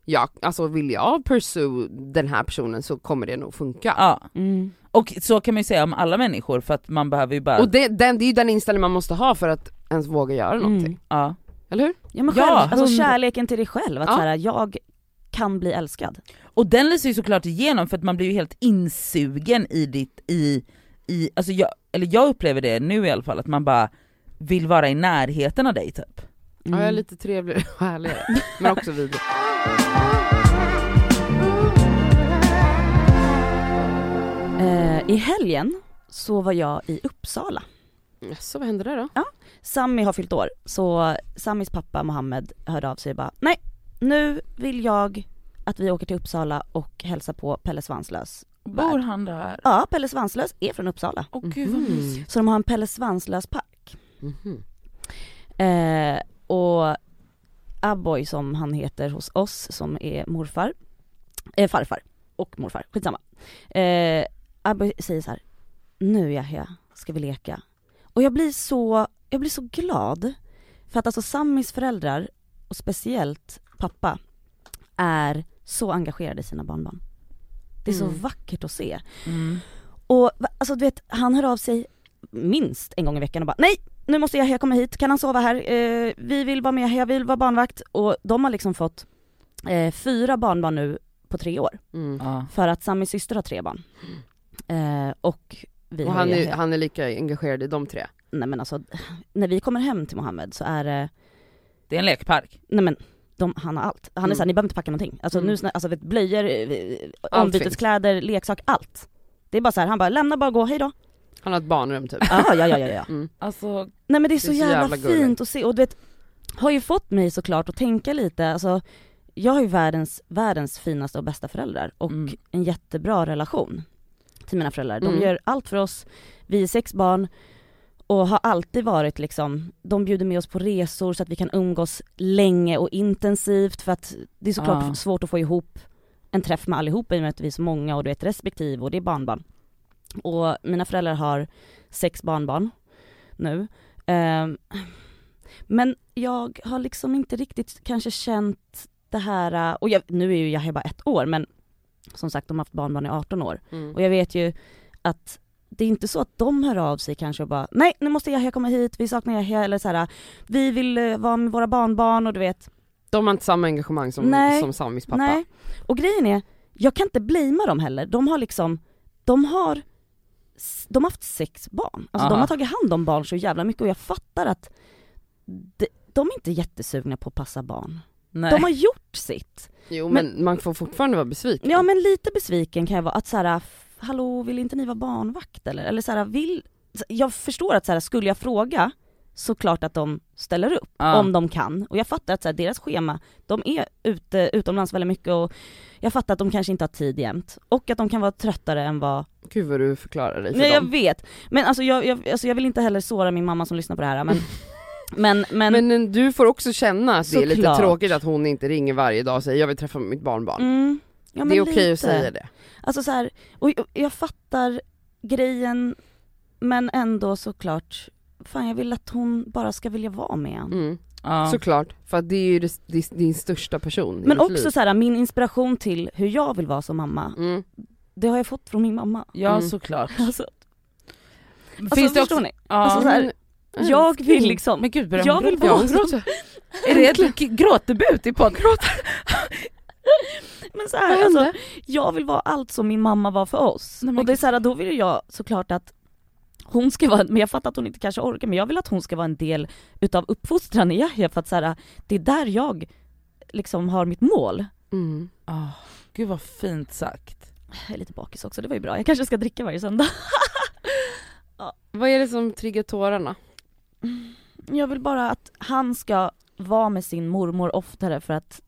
ja, alltså vill jag pursue den här personen så kommer det nog funka. ja. Mm. Och så kan man ju säga om alla människor för att man behöver ju bara, Och det, den, det är ju den inställning man måste ha för att ens våga göra någonting, Mm. ja. eller hur? Ja men Ja, själv, alltså hundra- kärleken till dig själv, att Ja. så här, jag kan bli älskad. Och den lyser ju såklart igenom för att man blir ju helt insugen i ditt, i, i alltså jag, eller jag upplever det nu i alla fall, att man bara vill vara i närheten av dig typ. Ja, jag är lite trevligare och härligare, men också vidrig. Eh, I helgen så var jag i Uppsala. Så vad hände där då? Sami har fyllt år, så Samis pappa Mohammed hörde av sig och bara nej, nu vill jag att vi åker till Uppsala och hälsar på Pelle Svanslös. Bor han där? Ja, Pelle Svanslös är från Uppsala. Åh gud vad mysigt. Så de har en Pelle Svanslös park. Mhm. Eh, och Abboy som han heter hos oss, som är morfar, eh, farfar och morfar, skitsamma. Eh, Abboy säger så här, nu Yahya ska vi leka. Och jag blir så, jag blir så glad. För att alltså Samis föräldrar, och speciellt pappa, är så engagerade i sina barnbarn. Det är så Mm. vackert att se. Mm. Och alltså du vet, han hör av sig minst en gång i veckan och bara nej, nu måste Yahya komma hit, kan han sova här? Eh, vi vill vara med, jag vill vara barnvakt. Och de har liksom fått eh, fyra barnbarn nu på tre år. Mm. För att Samis syster har tre barn. Eh, och vi Och har han är, han är lika engagerad i de tre? Nej men alltså, när vi kommer hem till Mohammed så är det, Det är en lekpark. nej men de, han har allt. Han är Mm. såhär, ni behöver inte packa någonting. Alltså Mm. nu, alltså vet, blöjor, eh, ombyteskläder, leksak, allt. Det är bara så här, han bara lämna bara gå, hej då. Han har ett barnrum typ? Ja, ja, ja, ja, ja. Mm. Alltså, Nej men det är så, så jävla, jävla fint att se och du vet, har ju fått mig såklart att tänka lite, alltså jag har ju världens, världens finaste och bästa föräldrar och Mm. en jättebra relation till mina föräldrar. De Mm. gör allt för oss, vi är sex barn och har alltid varit liksom, de bjuder med oss på resor så att vi kan umgås länge och intensivt för att det är såklart Ja. svårt att få ihop en träff med allihopa i och med att vi är så många och du vet respektive och det är barnbarn. Och mina föräldrar har sex barnbarn nu. Ehm, men jag har liksom inte riktigt kanske känt det här, och jag, nu är ju jag bara ett år men som sagt de har haft barnbarn i 18 år. Mm. Och jag vet ju att det är inte så att de hör av sig kanske och bara nej nu måste Yahya komma hit, vi saknar Yahya eller så här, vi vill eh, vara med våra barnbarn och du vet. De har inte samma engagemang som, Nej. som Samis pappa? Nej. Och grejen är, jag kan inte blamea dem heller. De har liksom, de har, de har haft sex barn. Alltså Aha. de har tagit hand om barn så jävla mycket och jag fattar att de, de är inte jättesugna på att passa barn. nej. De har gjort sitt. Jo men, man får fortfarande vara besviken. Ja men lite besviken kan jag vara att så här, hallå vill inte ni vara barnvakt eller? Eller så här, vill, jag förstår att så här, skulle jag fråga så klart att de ställer upp Ja. om de kan. Och jag fattar att så här, deras schema, de är ute utomlands väldigt mycket och jag fattar att de kanske inte har tid jämt. Och att de kan vara tröttare än vad... Gud vad du förklarar dig för Nej jag dem. vet. Men alltså jag, jag, alltså jag vill inte heller såra min mamma som lyssnar på det här men... men, men, Men, du får också känna att det är lite Såklart. tråkigt att hon inte ringer varje dag och säger jag vill träffa mitt barnbarn. mm, ja, det är okej lite. att säga det. Alltså så här, och jag fattar grejen men ändå såklart, fan jag vill att hon bara ska vilja vara med. Mm. ja. Såklart, för att det är ju det, det, din största person Men också liv. så här, min inspiration till hur jag vill vara som mamma, Mm. det har jag fått från min mamma. ja Mm. såklart. Alltså, Finns alltså det förstår också, ni? ja. Alltså så här, jag vill liksom, men gud jag vill vara gråter. Är det ett gråtdebut i podden? men så här, alltså, jag vill vara allt som min mamma var för oss. Och det är så här, då vill jag såklart att hon ska vara, men jag fattar att hon inte kanske orkar, men jag vill att hon ska vara en del utav uppfostran i Yahya för att så här, det är där jag liksom har mitt mål. Mm. Oh, gud vad fint sagt. Jag är lite bakis också, det var ju bra. Jag kanske ska dricka varje söndag. Vad är det som triggar tårarna? Jag vill bara att han ska vara med sin mormor oftare för att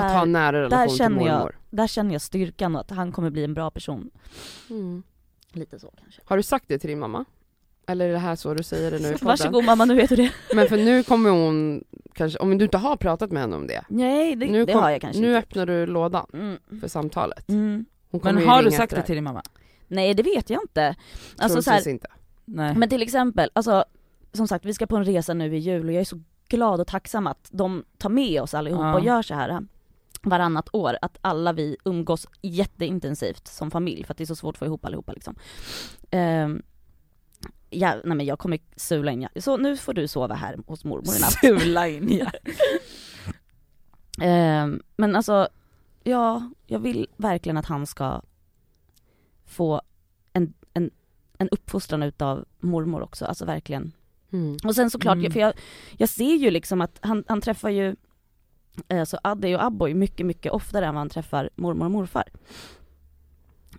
att ha där, en nära relation där till känner jag- mormor? där känner jag styrkan och att han kommer bli en bra person. Mm. Lite så kanske. Har du sagt det till din mamma? Eller är det här så du säger det nu i podden? Varsågod mamma, nu vet du det. Men för nu kommer hon, kanske, om du inte har pratat med henne om det, Nej, det, nu, det kom- har jag kanske nu inte. öppnar du lådan Mm. för samtalet. Mm. Men har du sagt efter det här. till din mamma? Nej det vet jag inte. Alltså så här, inte. Nej. men till exempel, alltså som sagt vi ska på en resa nu i jul och jag är så glad och tacksam att de tar med oss allihopa Ja. och gör så här varannat år, att alla vi umgås jätteintensivt som familj för att det är så svårt att få ihop allihopa liksom. Ehm, ja, nej men jag kommer sula in, ja. så nu får du sova här hos mormor i natt. Sula in ja. Ehm, men alltså, ja, jag vill verkligen att han ska få en, en, en uppfostran utav mormor också, alltså verkligen. Mm. Och sen såklart, Mm. för jag, jag ser ju liksom att han, han träffar ju alltså Adde och Abboy mycket, mycket oftare än vad han träffar mormor och morfar.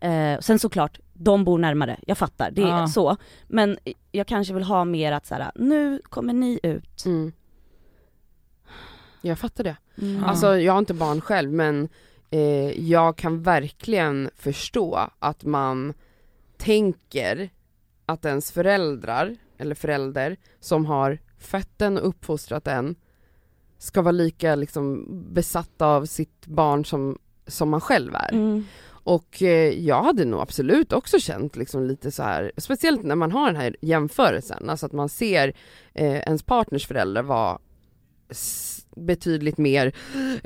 Eh, sen såklart, de bor närmare, jag fattar, det är Ja. så. Men jag kanske vill ha mer att så här, nu kommer ni ut. Mm. Jag fattar det. Mm. Alltså jag har inte barn själv men eh, jag kan verkligen förstå att man tänker att ens föräldrar, eller förälder, som har fött en och uppfostrat en ska vara lika liksom besatta av sitt barn som, som man själv är. Mm. Och eh, jag hade nog absolut också känt liksom lite så här, speciellt när man har den här jämförelsen, alltså att man ser eh, ens partners föräldrar vara betydligt mer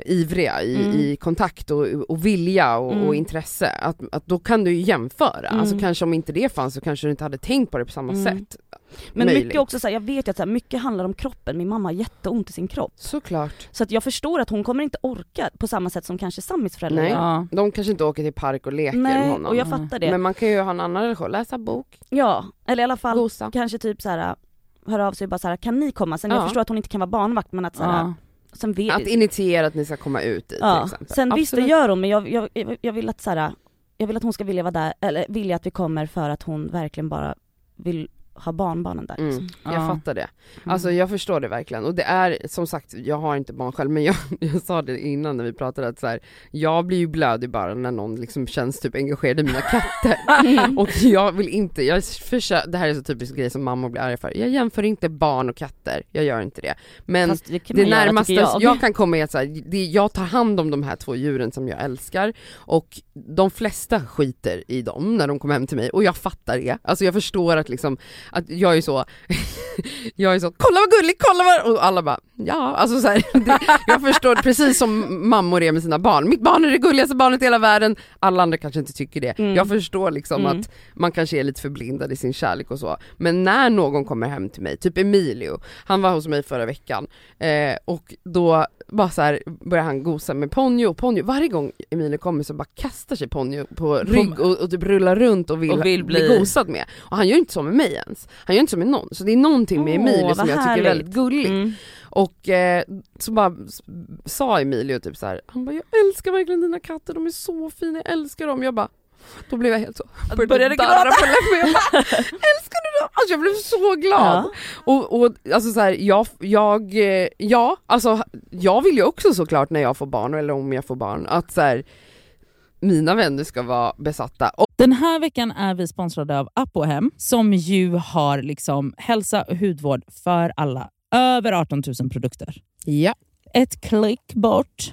ivriga i, Mm. i kontakt och, och vilja och, Mm. och intresse, att, att då kan du ju jämföra. Mm. Alltså kanske om inte det fanns så kanske du inte hade tänkt på det på samma Mm. sätt. Men Möjligt. mycket också så här, jag vet ju att så här, mycket handlar om kroppen, min mamma har jätteont i sin kropp. Såklart. Så att jag förstår att hon kommer inte orka på samma sätt som kanske Samis föräldrar Nej. Ja. De kanske inte åker till park och leker med Nej, honom. och jag fattar det. Men man kan ju ha en annan relation, läsa bok, Ja, eller i alla fall gosa. kanske typ så här höra av sig och bara så här, kan ni komma? Sen jag Ja. förstår att hon inte kan vara barnvakt men att så här, Ja. Vet, Att initiera att ni ska komma ut dit till ja. exempel. Sen visst det Absolut. gör hon men jag, jag, jag- jag vill att så här, jag vill att hon ska vilja vara där, eller vilja att vi kommer för att hon verkligen bara vill ha barnbarnen där liksom. Mm, jag Ja. fattar det. Alltså jag förstår det verkligen och det är som sagt, jag har inte barn själv men jag, jag sa det innan när vi pratade att så här, jag blir ju blödig bara när någon liksom känns typ engagerad i mina katter. Mm. och jag vill inte, jag försöker, det här är så typisk grej som mamma blir arg för, jag jämför inte barn och katter, jag gör inte det. Men Fast det det göra, närmaste jag. jag. kan komma är att så här, det, jag tar hand om de här två djuren som jag älskar och de flesta skiter i dem när de kommer hem till mig och jag fattar det. Alltså jag förstår att liksom, att jag är så, jag är så, kolla vad gulligt, kolla vad, och alla bara, ja, alltså så här, det, jag förstår precis som mammor är med sina barn, mitt barn är det gulligaste barnet i hela världen, alla andra kanske inte tycker det. Mm. Jag förstår liksom Mm. att man kanske är lite förblindad i sin kärlek och så, men när någon kommer hem till mig, typ Emilio, han var hos mig förra veckan eh, och då bara så här börjar han gosa med Ponyo, Ponyo, varje gång Emilio kommer så bara kastar sig Ponyo på rygg och, och typ rullar runt och vill, Och vill bli... bli- gosad med. Och han gör inte så med mig ens, han gör inte så med någon, så det är någonting med Emilio vad som jag tycker är härligt. väldigt gulligt. Mm. Och eh, så bara sa Emilio typ så här, han bara jag älskar verkligen dina katter, de är så fina, jag älskar dem. Jag bara, då blev jag helt så, Började darra gråta. på läppen. Jag bara, älskar du dem? Alltså jag blev så glad. Ja. Och, och alltså så här, jag, jag, eh, ja, alltså jag vill ju också såklart när jag får barn, eller om jag får barn, att så här, mina vänner ska vara besatta. Den här veckan är vi sponsrade av Apohem som ju har liksom hälsa och hudvård för alla. Över 18 000 produkter. ja. Ett klick bort.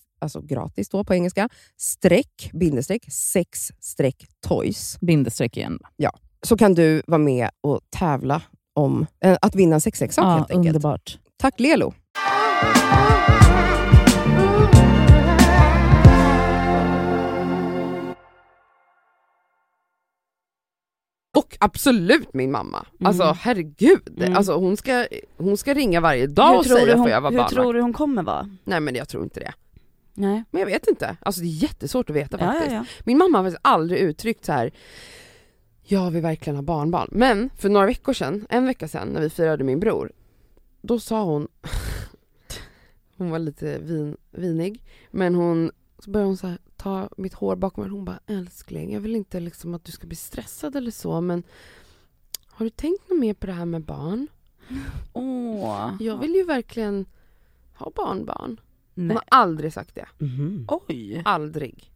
alltså gratis då på engelska, streck, bindestreck, sex streck toys. Bindestreck igen. Så kan du vara med och tävla om eh, att vinna en sexleksak Ja, helt enkelt. underbart. Tack Lelo! Och absolut min mamma. Alltså herregud. Mm. Alltså, hon, ska, hon ska ringa varje dag och hur tror, säga hon, får jag vara hur barnvakt. tror du hon kommer vara? Nej men jag tror inte det. Nej. Men jag vet inte. Alltså det är jättesvårt att veta faktiskt. ja, ja. Min mamma har faktiskt aldrig uttryckt så här. jag vill verkligen ha barnbarn. Men för några veckor sedan, en vecka sedan när vi firade min bror, då sa hon, hon var lite vin, vinig, men hon, så började hon så här, ta mitt hår bakom mig hon bara älskling, jag vill inte liksom att du ska bli stressad eller så men har du tänkt något mer på det här med barn? Åh. Jag vill ju verkligen ha barnbarn. Hon Nej. har aldrig sagt det. Mhm. Oj. Aldrig.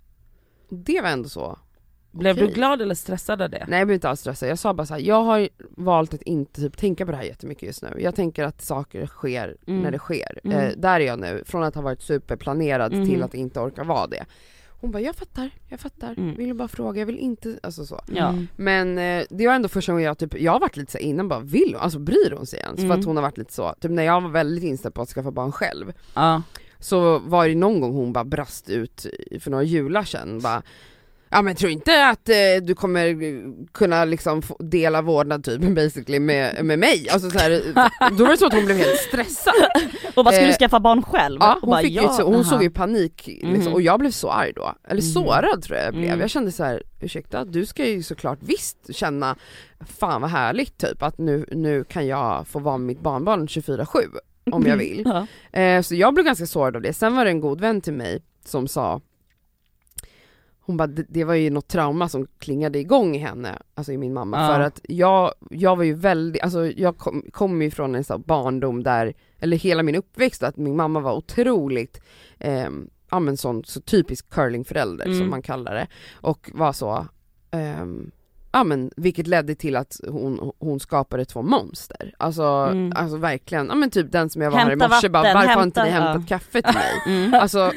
Det var ändå så. Blev Okej. du glad eller stressad av det? Nej jag blev inte alls stressad, jag sa bara så här, jag har valt att inte typ tänka på det här jättemycket just nu. Jag tänker att saker sker Mm. när det sker. Mm. Eh, där är jag nu, från att ha varit superplanerad Mhm. till att inte orka vara det. Hon bara, jag fattar, jag fattar, Mm. vill bara fråga, jag vill inte, alltså så. Ja. Mm. Men eh, det var ändå första gången jag typ, jag har varit lite så här innan bara, vill hon, alltså bryr hon sig ens? För Mm. att hon har varit lite så, typ när jag var väldigt inställd på att skaffa barn själv, Ja. Så var det någon gång hon bara brast ut för några jular sedan bara Ja men tror inte att eh, du kommer eh, kunna liksom dela vårdnad typ basically med, med mig? Alltså så här, då var det så att hon blev helt stressad. Och vad skulle Eh, du skaffa barn själv? Ja, hon, bara, fick ja, så, hon såg ju panik liksom, Mhm. och jag blev så arg då. Eller Mhm. sårad tror jag jag blev. Mm. Jag kände så här: ursäkta du ska ju såklart visst känna, fan vad härligt typ att nu, nu kan jag få vara med mitt barnbarn 24-7 om jag vill. Ja. Eh, så jag blev ganska sårad av det. Sen var det en god vän till mig som sa hon bara, det, det var ju något trauma som klingade igång i henne, alltså i min mamma, Ja. för att jag, jag var ju väldigt, alltså jag kom, kom ju från en sån barndom där, eller hela min uppväxt, att min mamma var otroligt, eh, ja men sån, så typisk curlingförälder Mm. som man kallar det, och var så, ehm, ja men vilket ledde till att hon, hon skapade två monster. Alltså, Mm. alltså verkligen, ja men typ den som jag var här i morse bara, varför har hämta- inte ni hämtat ja. kaffe till mig? Mm. Alltså,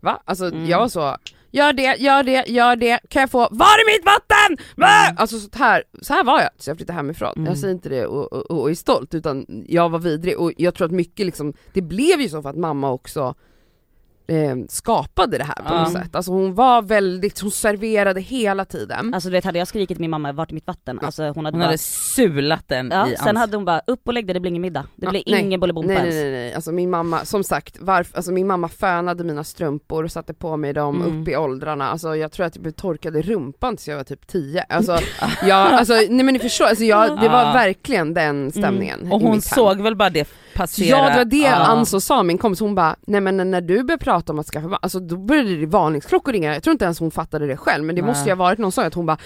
va? Alltså Mm. jag var så, gör det, gör det, gör det, kan jag få, var är mitt vatten? Va? Alltså så här, så här var jag tills jag flyttade hemifrån. Mm. Jag säger inte det och, och, och är stolt utan jag var vidrig och jag tror att mycket liksom, det blev ju så för att mamma också eh, skapade det här på något sätt. Alltså hon var väldigt, hon serverade hela tiden. Alltså du vet hade jag skrikit min mamma, vart är mitt vatten? Alltså hon hade Hon bara, hade sulat den ja, i sen ans- hade hon bara, upp och lägg dig, det blir ingen middag. Det Ja, blir nej. ingen bolibompa Nej nej ens. nej, nej. alltså min mamma, som sagt, varf, alltså min mamma fönade mina strumpor och satte på mig dem Mm. upp i åldrarna, alltså jag tror att jag blev torkad i rumpan tills jag var typ 10. Alltså, jag, alltså nej men ni förstår, alltså jag, det var Ja. verkligen den stämningen Mm. Och i hon mitt hem. såg väl bara det passera? Ja det var det Ja. Anso sa, min kompis, hon bara, nej men när du började prata prata om att skaffa barn, alltså då började det varningsklockor ringa, jag tror inte ens hon fattade det själv men det Nej. måste ju ha varit någon sa att hon bara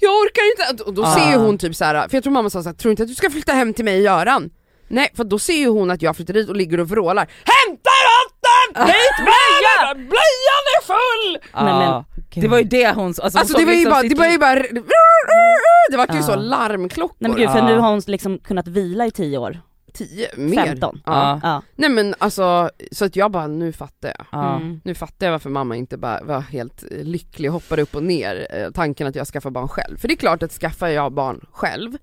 Jag orkar inte! Och då Ah. ser ju hon typ så här, för jag tror mamma sa såhär, tror inte att du ska flytta hem till mig Göran? Nej för då ser ju hon att jag flyttar dit och ligger och vrålar Hämta ratten! Byt blöjan! Blöjan är full! Ja. Nej, men, gud. det var ju det hon alltså, hon Alltså såg det var ju liksom bara, sitt det var ju bara, det var ju Ja. så larmklockor. Nej men gud för nu har hon liksom kunnat vila i 10 år. 10, mer. 15. Ja. Ja. Nej men alltså, så att jag bara, nu fattar jag. Ja. Mm. Nu fattar jag varför mamma inte bara var helt eh, lycklig och hoppade upp och ner eh, tanken att jag skaffar barn själv. För det är klart att skaffar jag barn själv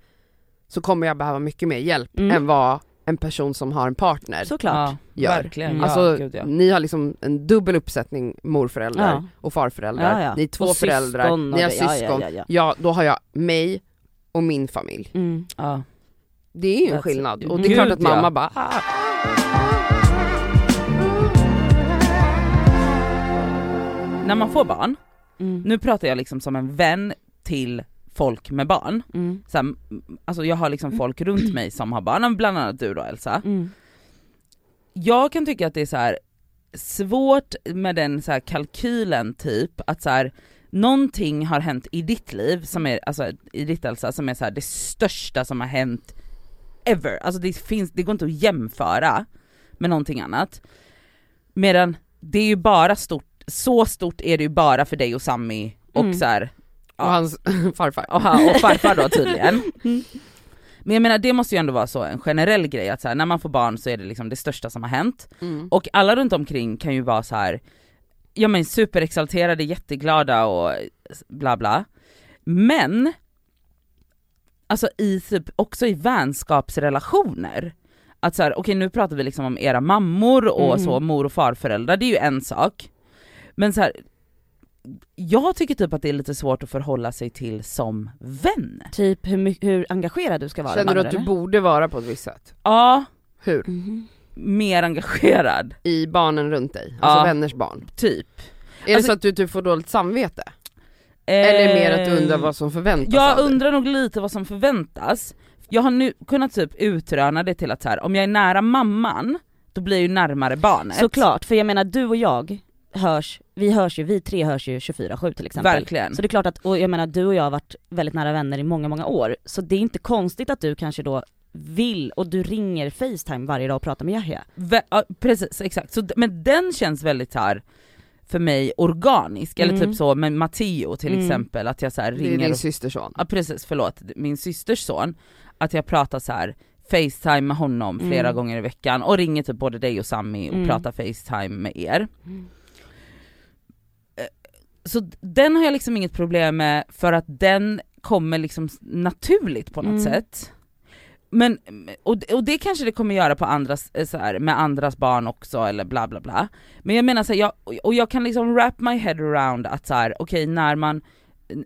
så kommer jag behöva mycket mer hjälp Mm. än vad en person som har en partner Såklart. Ja, gör. verkligen. Mm. Ja, Alltså gud, ja. ni har liksom en dubbel uppsättning morföräldrar Ja. och farföräldrar, Ja, ja. ni är två Och föräldrar, ni har ja, ja, syskon. ja, ja. Ja, då har jag mig och min familj. Mm. Det är ju en skillnad och det är klart att mamma bara ah. När man får barn, Mm. nu pratar jag liksom som en vän till folk med barn. Mm. Så här, alltså jag har liksom folk runt mig som har barn, bland annat du då Elsa. Mm. Jag kan tycka att det är så här svårt med den så här kalkylen typ, att så här, någonting har hänt i ditt liv, som är, alltså i ditt Elsa, som är så här, det största som har hänt ever. Alltså det, finns, det går inte att jämföra med någonting annat. Medan det är ju bara stort, så stort är det ju bara för dig och Sammy och Mm. så här, och hans farfar. och, han- och farfar då tydligen. Mm. Men jag menar det måste ju ändå vara så en generell grej att så här, när man får barn så är det liksom det största som har hänt. Mm. Och alla runt omkring kan ju vara så här, ja men superexalterade, jätteglada och bla bla. Men, alltså i typ, också i vänskapsrelationer, att så här, okej nu pratar vi liksom om era mammor och Mhm. så, mor och farföräldrar, det är ju en sak. Men så här, jag tycker typ att det är lite svårt att förhålla sig till som vän. Typ hur, hur engagerad du ska vara. Känner du att du eller? borde vara på ett visst sätt? Ja, Hur? Mhm. mer engagerad, I barnen runt dig? Alltså Ja. vänners barn? typ. Är det Alltså- så att du typ får dåligt samvete? Eller mer att du undrar Eh, vad som förväntas Jag av dig? undrar nog lite vad som förväntas. Jag har nu kunnat typ utröna det till att så här, om jag är nära mamman, då blir jag ju närmare barnet. Såklart, för jag menar du och jag hörs, vi hörs ju, vi tre hörs ju 24-7 till exempel. Verkligen. Så det är klart att, och jag menar du och jag har varit väldigt nära vänner i många, många år. Så det är inte konstigt att du kanske då vill, och du ringer Facetime varje dag och pratar med Yahya. Ja, precis, exakt. Så, men den känns väldigt här för mig organisk, eller Mm. typ så med Matteo till Mm. exempel, att jag så här Det är ringer din och, systerson. ja precis, förlåt, min systers son, att jag pratar så här Facetime med honom flera Mm. gånger i veckan och ringer typ både dig och Sammy och Mm. pratar Facetime med er. Så d- den har jag liksom inget problem med för att den kommer liksom naturligt på något Mm. sätt. Men, och, och det kanske det kommer göra på andras, eh, så här, med andras barn också eller bla bla bla. Men jag menar så här, jag, och jag kan liksom wrap my head around att så här, okej när man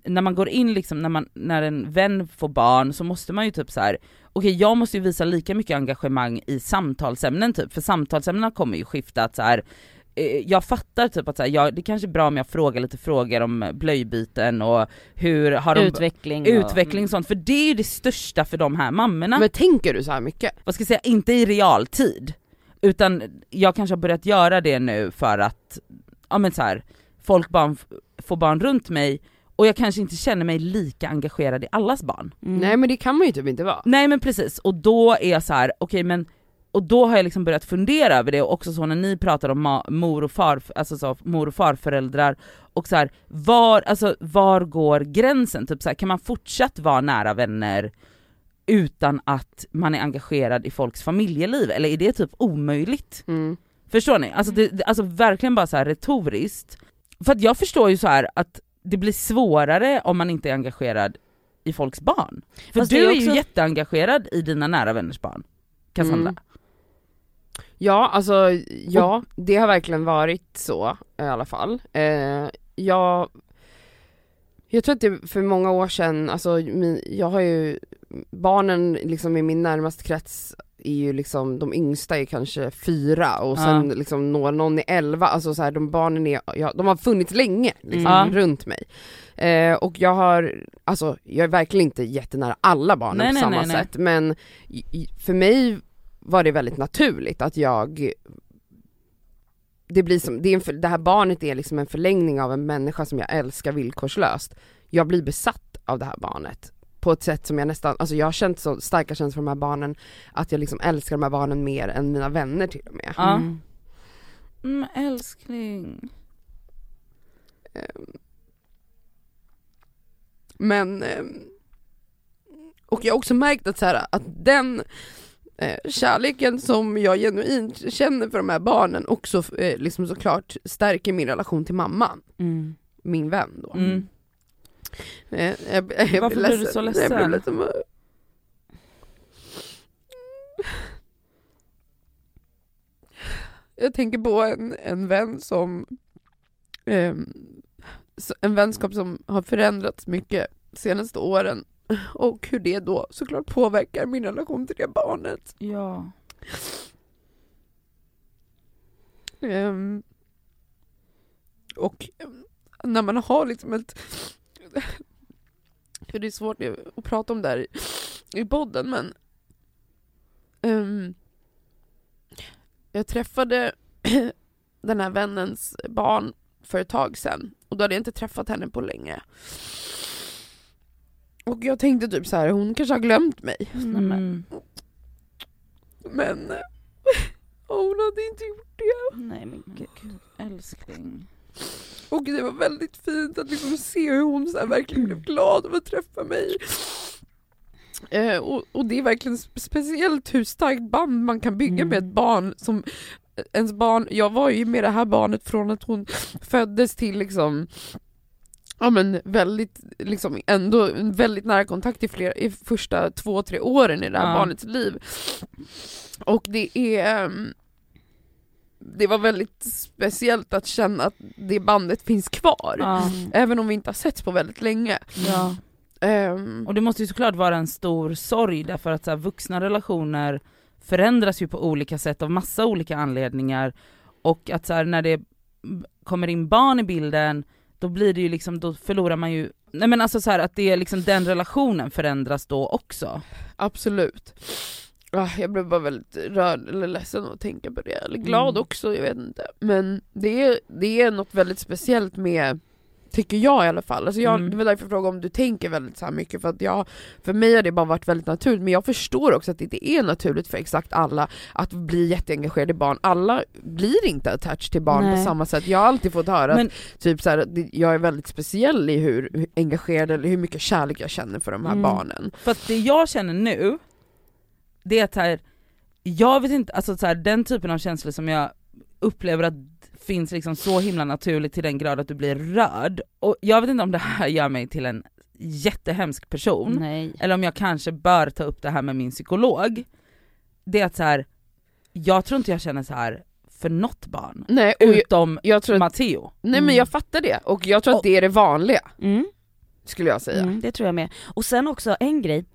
när man går in liksom, när, man, när en vän får barn så måste man ju typ så här. okej jag måste ju visa lika mycket engagemang i samtalsämnen typ, för samtalsämnena kommer ju skifta att så här eh, jag fattar typ att så här, jag, det kanske är bra om jag frågar lite frågor om blöjbyten och hur har de Utveckling. och- utveckling och sånt, för det är ju det största för de här mammorna. Men tänker du så här mycket? Vad ska jag säga, inte i realtid. Utan jag kanske har börjat göra det nu för att, ja men så här, folk barn, får barn runt mig och jag kanske inte känner mig lika engagerad i allas barn. Mm. Nej men det kan man ju typ inte vara. Nej men precis, och då är jag så här: okej men och då har jag liksom börjat fundera över det och också så när ni pratar om mor och far, alltså så, mor och farföräldrar och så här, var, alltså, var går gränsen? Typ så här, kan man fortsatt vara nära vänner utan att man är engagerad i folks familjeliv? Eller är det typ omöjligt? Mm. Förstår ni? Alltså, det, det- alltså verkligen bara så här retoriskt. För att jag förstår ju så här att det blir svårare om man inte är engagerad i folks barn. För Fast du är, är ju också- jätteengagerad i dina nära vänners barn. Cassandra. Mm. Ja, alltså ja, det har verkligen varit så i alla fall. Eh, jag, jag tror att det för många år sedan, alltså min, jag har ju, barnen liksom i min närmaste krets är ju liksom, de yngsta är kanske fyra och sen Ja. liksom någon, någon är elva, alltså så här, de barnen är, ja, de har funnits länge liksom, Mm. runt mig. Eh, och jag har, alltså jag är verkligen inte jättenära alla barnen Nej, på nej, samma nej, sätt men för mig var det väldigt naturligt att jag det blir som, det, är en, för- det här barnet är liksom en förlängning av en människa som jag älskar villkorslöst. Jag blir besatt av det här barnet på ett sätt som jag nästan, alltså jag har känt så starka känslor för de här barnen att jag liksom älskar de här barnen mer än mina vänner till och med. Ja. Mm. Mm, älskling. Ehm. Men, ehm, och jag har också märkt att, så här, att den kärleken som jag genuint känner för de här barnen också eh, liksom såklart stärker min relation till mamman, Mm. min vän då. Mm. Eh, jag, jag, jag Varför blir du så Jag ledsen? blir lite Jag tänker på en, en vän som s- en vänskap som har förändrats mycket senaste åren och hur det då såklart påverkar min relation till det barnet. Ja. Ehm, och ehm, när man har liksom ett... För det är svårt att prata om det här i, podden men... ehm, jag träffade den här vännens barn för ett tag sedan och då hade jag inte träffat henne på länge. Och jag tänkte typ så här, hon kanske har glömt mig. Mm. Men eh, hon hade inte gjort det. Nej men gud. Älskling. Och det var väldigt fint att liksom se hur hon så verkligen blev glad över att träffa mig. Eh, och, och det är verkligen spe- speciellt hur starkt band man kan bygga med ett barn som ens barn, jag var ju med det här barnet från att hon föddes till liksom Ja men väldigt, liksom ändå väldigt nära kontakt i, flera, i första två, tre åren i det här Ja. barnets liv. Och det är ehm, det var väldigt speciellt att känna att det bandet finns kvar. Ja. Även om vi inte har setts på väldigt länge. ja. Ehm, Och det måste ju såklart vara en stor sorg därför att så här, vuxna relationer förändras ju på olika sätt av massa olika anledningar och att så här, när det kommer in barn i bilden då blir det ju liksom, då förlorar man ju, nej men alltså så här, att det är liksom den relationen förändras då också. absolut. Ah, jag blev bara väldigt rörd eller ledsen att tänka på det, eller glad Mm. också, jag vet inte. Men det är, det är något väldigt speciellt med Tycker jag i alla fall. Alltså jag, Mm. Det var därför jag frågade om du tänker väldigt så här mycket, för att jag, för mig har det bara varit väldigt naturligt, men jag förstår också att det inte är naturligt för exakt alla att bli jätteengagerade i barn. Alla blir inte attached till barn på Nej. samma sätt. Jag har alltid fått höra Men- att typ så här, jag är väldigt speciell i hur, engagerad eller hur mycket kärlek jag känner för de här Mm. barnen. För att det jag känner nu, det är att här, jag vet inte, alltså så här, den typen av känslor som jag upplever att finns liksom så himla naturligt till den grad att du blir rörd. Och jag vet inte om det här gör mig till en jättehemsk person, Nej. eller om jag kanske bör ta upp det här med min psykolog. Det är att så här, jag tror inte jag känner så här för något barn, Nej, jag, utom jag tror att, Matteo. nej men jag fattar det, och jag tror att Och- det är det vanliga, Mm. skulle jag säga. Mm, det tror jag med. Och sen också en grej,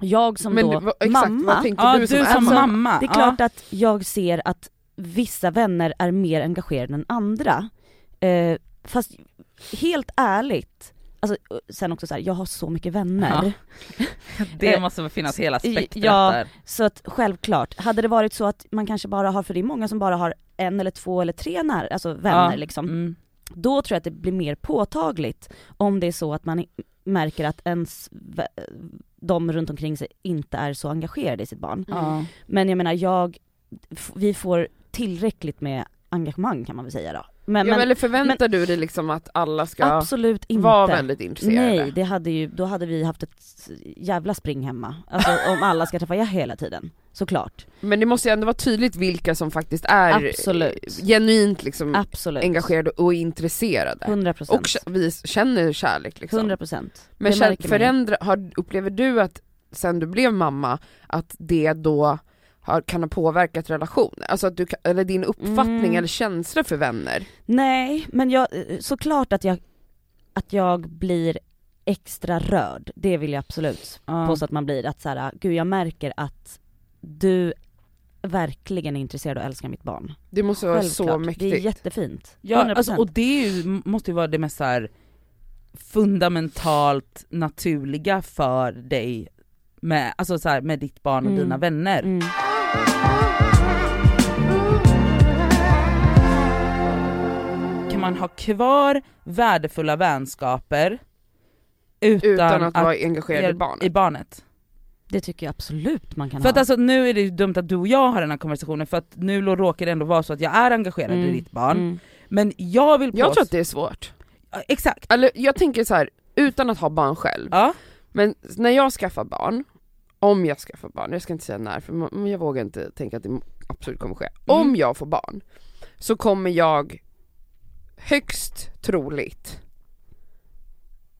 jag som men då exakt, mamma, Ja du som, du som mamma? mamma. det är klart att jag ser att vissa vänner är mer engagerade än andra. Eh, fast helt ärligt, alltså eh, sen också så här, jag har så mycket vänner. det eh, måste finnas hela i- spektrat ja. där. Så att självklart, hade det varit så att man kanske bara har, för det är många som bara har en eller två eller tre när, alltså vänner Ja, liksom. Mm. Då tror jag att det blir mer påtagligt om det är så att man märker att ens, de runt omkring sig inte är så engagerade i sitt barn. Ja. Men jag menar jag, vi får tillräckligt med engagemang kan man väl säga då. Men, Ja, men eller förväntar du dig liksom att alla ska absolut inte. vara väldigt intresserade? Nej, det hade ju, då hade vi haft ett jävla spring hemma. Alltså om alla ska träffa er hela tiden, såklart. Men det måste ju ändå vara tydligt vilka som faktiskt är Absolut. eh, genuint liksom Absolut. engagerade och intresserade. 100%. Och vi känner kärlek liksom. 100%. Men förändra, har, upplever du att sen du blev mamma, att det då har, kan ha påverkat relationen? Alltså att du, eller din uppfattning Mm. eller känsla för vänner? Nej, men jag, såklart att jag, att jag blir extra rörd, det vill jag absolut Ja. påstå att man blir. Att så här, gud jag märker att du verkligen är intresserad och älskar mitt barn. Det måste vara så Självklart, mäktigt. det är jättefint. Ja, 100%. alltså, och det är ju, måste ju vara det mest så här fundamentalt naturliga för dig med, alltså så här, med ditt barn och Mm. dina vänner. Mm. Man ha kvar värdefulla vänskaper utan, Utan att, vara engagerad i i barnet. barnet? Det tycker jag absolut man kan För ha. att alltså nu är det ju dumt att du och jag har den här konversationen för att nu råkar det ändå vara så att jag är engagerad Mm, i ditt barn, mm. men jag vill Jag påstå... tror att det är svårt. Ja, Exakt! Eller jag tänker så här, utan att ha barn själv, Ja. men när jag skaffar barn, om jag skaffar barn, jag ska inte säga när för men jag vågar inte tänka att det absolut kommer ske. Mm. Om jag får barn, så kommer jag högst troligt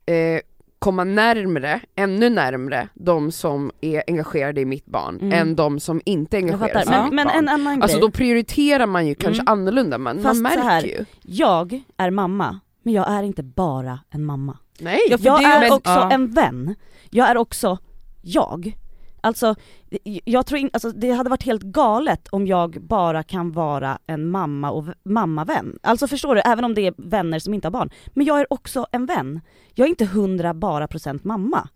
eh, komma närmre, ännu närmre, de som är engagerade i mitt barn Mm. än de som inte är Jag engagerade i Ja. mitt Men, men barn. en annan Alltså grej. då prioriterar man ju kanske Mm. annorlunda, man, man så märker här, ju. Jag är mamma, men jag är inte bara en mamma. Nej, Jag det- är men- också ja. en vän. Jag är också jag. Alltså, jag tror in, alltså det hade varit helt galet om jag bara kan vara en mamma och mammavän. Alltså förstår du, även om det är vänner som inte har barn. Men jag är också en vän. Jag är inte hundra bara procent mamma.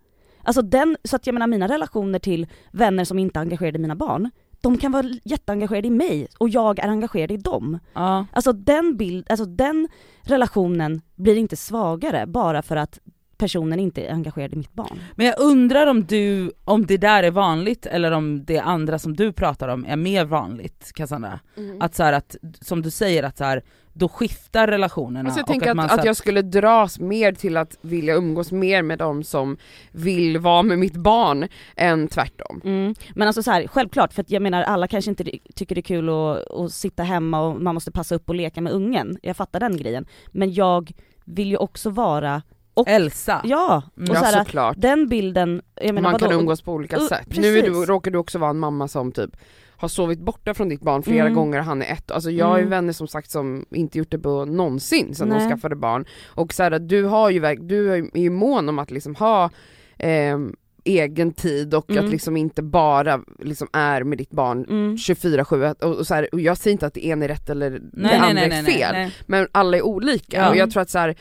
Alltså den, så att jag menar mina relationer till vänner som inte är engagerade i mina barn, de kan vara jätteengagerade i mig och jag är engagerad i dem. Ja. Alltså den bild, alltså den relationen blir inte svagare bara för att personen inte är engagerad i mitt barn. Men jag undrar om du, om det där är vanligt eller om det andra som du pratar om är mer vanligt Cassandra? Mm. Att så här, att, som du säger att så här, då skiftar relationerna Alltså jag och tänker att, man att, här- jag skulle dras mer till att vilja umgås mer med de som vill vara med mitt barn än tvärtom. Mm. Men alltså så här, självklart, för att jag menar alla kanske inte tycker det är kul att, att sitta hemma och man måste passa upp och leka med ungen. Jag fattar den grejen. Men jag vill ju också vara, Elsa! ja, och Mm. så ja här, såklart. den bilden, jag menar Man kan vadå? umgås på olika Uh, sätt. precis. Nu är du, råkar du också vara en mamma som typ har sovit borta från ditt barn flera Mm. gånger och han är ett. Alltså jag har ju Mm. vänner som sagt som inte gjort det på någonsin sedan de Nej. skaffade barn. Och så här, du har ju, du är ju mån om att liksom ha ehm, egen tid och Mm. att liksom inte bara liksom är med ditt barn Mm. 24-7 och, och, så här, och jag säger inte att det ena är rätt eller det Nej, nej, andra nej, är nej, fel, nej, nej. men alla är olika Ja. och jag tror att så här,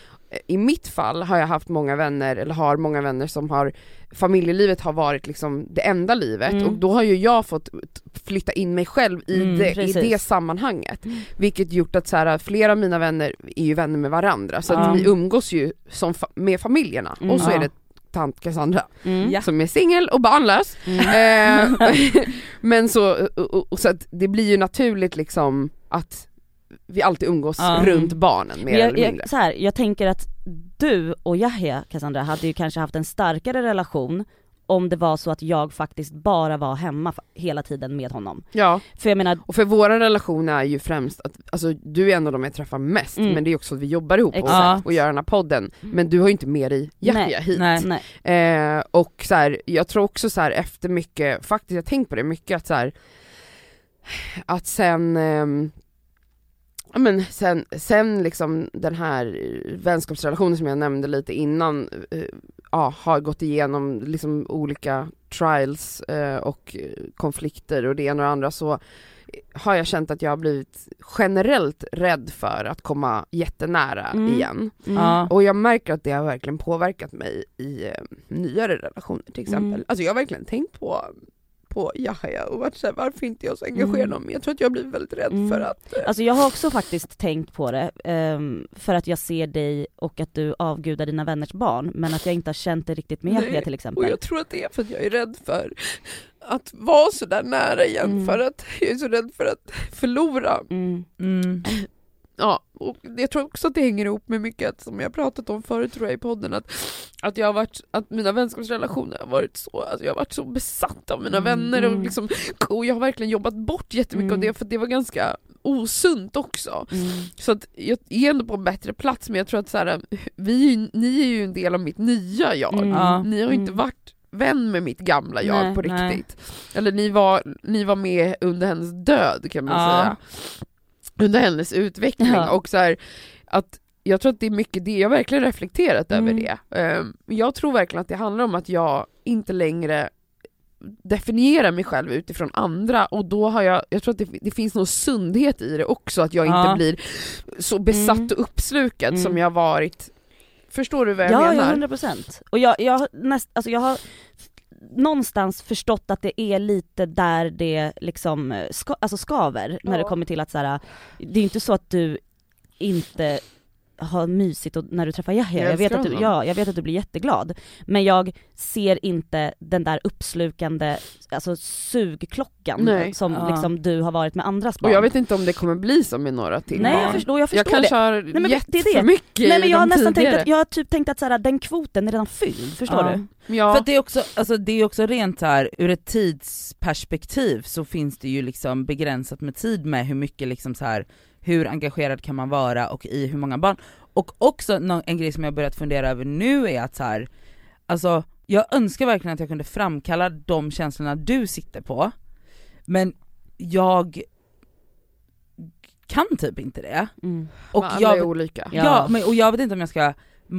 i mitt fall har jag haft många vänner, eller har många vänner som har Familjelivet har varit liksom det enda livet Mm. och då har ju jag fått flytta in mig själv i, Mm, det, i det sammanhanget. Mm. Vilket gjort att så här, flera av mina vänner är ju vänner med varandra så att vi umgås ju som med familjerna Mm. och så är det tant Cassandra Mm. Ja. som är singel och barnlös. Mm. Eh, men så, och, och, så att det blir ju naturligt liksom att vi alltid umgås Ja. runt barnen mer Men eller jag, mindre. jag, så här, jag tänker att du och Yahya Cassandra hade ju kanske haft en starkare relation om det var så att jag faktiskt bara var hemma hela tiden med honom. Ja, För jag menar, och för vår relation är ju främst att, alltså du är en av dem jag träffar mest, Mm. men det är också att vi jobbar ihop och, och gör den här podden, men du har ju inte med dig Yahya hit. Nej. nej. Eh, och så här, jag tror också så här efter mycket, faktiskt jag har tänkt på det mycket att så här, att sen ehm, Ja men sen, sen liksom den här eh, vänskapsrelationen som jag nämnde lite innan, eh, ja, har gått igenom liksom olika trials eh, och konflikter och det ena och det andra så har jag känt att jag har blivit generellt rädd för att komma jättenära Mm. igen. Mm. Och jag märker att det har verkligen påverkat mig i eh, nyare relationer till exempel. Mm. Alltså jag har verkligen tänkt på på Yahya och varit såhär, varför inte jag så engagerad Mm. honom? Jag tror att jag blivit väldigt rädd Mm. för att eh, Alltså jag har också faktiskt tänkt på det, ehm, för att jag ser dig och att du avgudar dina vänners barn, men att jag inte har känt det riktigt med Yahya till och exempel. jag tror att det är för att jag är rädd för att vara så där nära igen, Mm. för att jag är så rädd för att förlora. Mm. Ja, och jag tror också att det hänger ihop med mycket som jag pratat om förut tror jag i podden, att, att jag har varit, att mina vänskapsrelationer har varit så, alltså jag har varit så besatt av mina Mm, vänner och mm. liksom, och jag har verkligen jobbat bort jättemycket av Mm. det för det var ganska osunt också. Mm. Så att jag är ändå på en bättre plats men jag tror att så här, vi, ni är ju en del av mitt nya jag. Mm. Ni har ju inte Mm. varit vän med mitt gamla jag Nej, på nej. riktigt. Eller ni var, ni var med under hennes död kan man Ja. säga. Under hennes utveckling Ja. och så här, att jag tror att det är mycket det, jag har verkligen reflekterat över Mm. det. Ehm, jag tror verkligen att det handlar om att jag inte längre definierar mig själv utifrån andra och då har jag, jag tror att det, det finns någon sundhet i det också, att jag inte Ja. blir så besatt Mm. och uppslukad Mm. som jag varit Förstår du vad jag Ja, ja, menar? 100 procent. Och jag, jag, näst, alltså jag har någonstans förstått att det är lite där det liksom ska, alltså skaver när det kommer till att så här, det är inte så att du inte ha mysigt och, när du träffar Yahya. Jag Jag vet, att du, ja, jag vet att du blir jätteglad. Men jag ser inte den där uppslukande, alltså sugklockan Nej. som Ja. liksom du har varit med andras barn. Och jag vet inte om det kommer bli så med några till Nej jag barn. förstår, jag Jag förstår kanske det. har men det- gett det det. för mycket Nej men jag har nästan tidigare. tänkt att, jag har typ tänkt att så här, den kvoten är redan fylld, förstår Ja. du? Ja. För det är också, alltså det är också rent här ur ett tidsperspektiv så finns det ju liksom begränsat med tid med hur mycket liksom så här hur engagerad kan man vara och i hur många barn. Och också en grej som jag börjat fundera över nu är att så här, alltså jag önskar verkligen att jag kunde framkalla de känslorna du sitter på, men jag kan typ inte det. Mm. Och Men alla är jag, olika. Ja. ja, men, och jag vet inte om jag ska,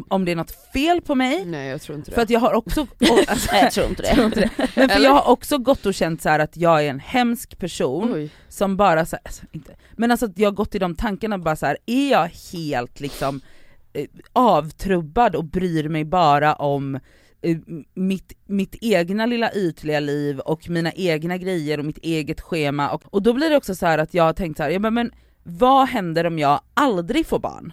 om det är något fel på mig, Nej jag tror inte det. för att jag har också, och, alltså, Nej jag tror inte det. tror inte det. Men för Eller? jag har också gått och känt så här att jag är en hemsk person Oj. som bara så här, alltså, inte, men alltså att jag har gått i de tankarna bara så här, är jag helt liksom eh, avtrubbad och bryr mig bara om eh, mitt, mitt egna lilla ytliga liv och mina egna grejer och mitt eget schema och, och då blir det också så här att jag har tänkt så här, ja, men, men vad händer om jag aldrig får barn?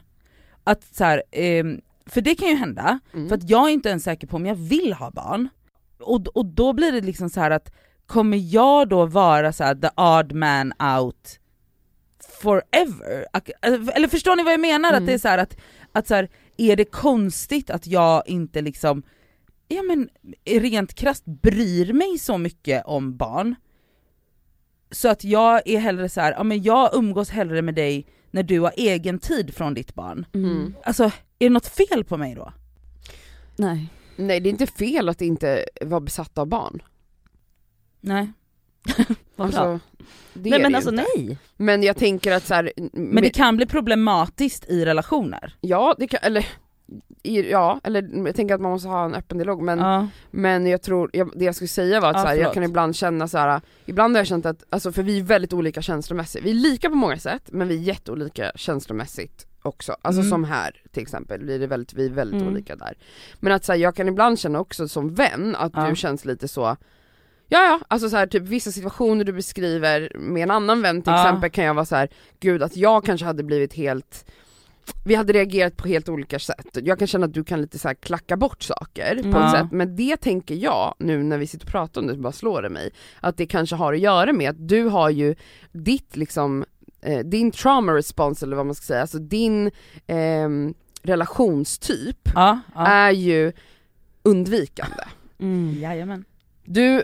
Att så här, ehm, för det kan ju hända, Mm. för att jag är inte ens säker på om jag vill ha barn. Och, och då blir det liksom så här att kommer jag då vara så här the odd man out forever? Ak- Eller förstår ni vad jag menar? Att Mm. det är så här att, att så här, är det konstigt att jag inte liksom, ja men rent krasst bryr mig så mycket om barn? Så att jag är hellre så här, ja men jag umgås hellre med dig när du har egen tid från ditt barn. Mm. Alltså, är det något fel på mig då? Nej. Nej det är inte fel att inte vara besatt av barn. Nej. Alltså, det nej men alltså inte. nej. Men jag tänker att så här, Men det kan bli problematiskt i relationer. Ja, det kan, eller ja, eller jag tänker att man måste ha en öppen dialog men, Ja. men jag tror, jag, det jag skulle säga var att Ja, så här, jag kan ibland känna så här. ibland har jag känt att, alltså för vi är väldigt olika känslomässigt, vi är lika på många sätt men vi är jätteolika känslomässigt också, alltså Mm. som här till exempel, blir det väldigt, vi är väldigt Mm. olika där. Men att så här, jag kan ibland känna också som vän att Ja. du känns lite så Ja ja, alltså så här, typ vissa situationer du beskriver med en annan vän till exempel kan jag vara så här, gud att jag kanske hade blivit helt vi hade reagerat på helt olika sätt. Jag kan känna att du kan lite så klacka bort saker på Ja. ett sätt, men det tänker jag nu när vi sitter och pratar om det, så bara slår det mig, att det kanske har att göra med att du har ju ditt liksom, eh, din trauma response eller vad man ska säga, alltså din ehm, relationstyp Ja, ja. är ju undvikande. Mm. Jajamän. Du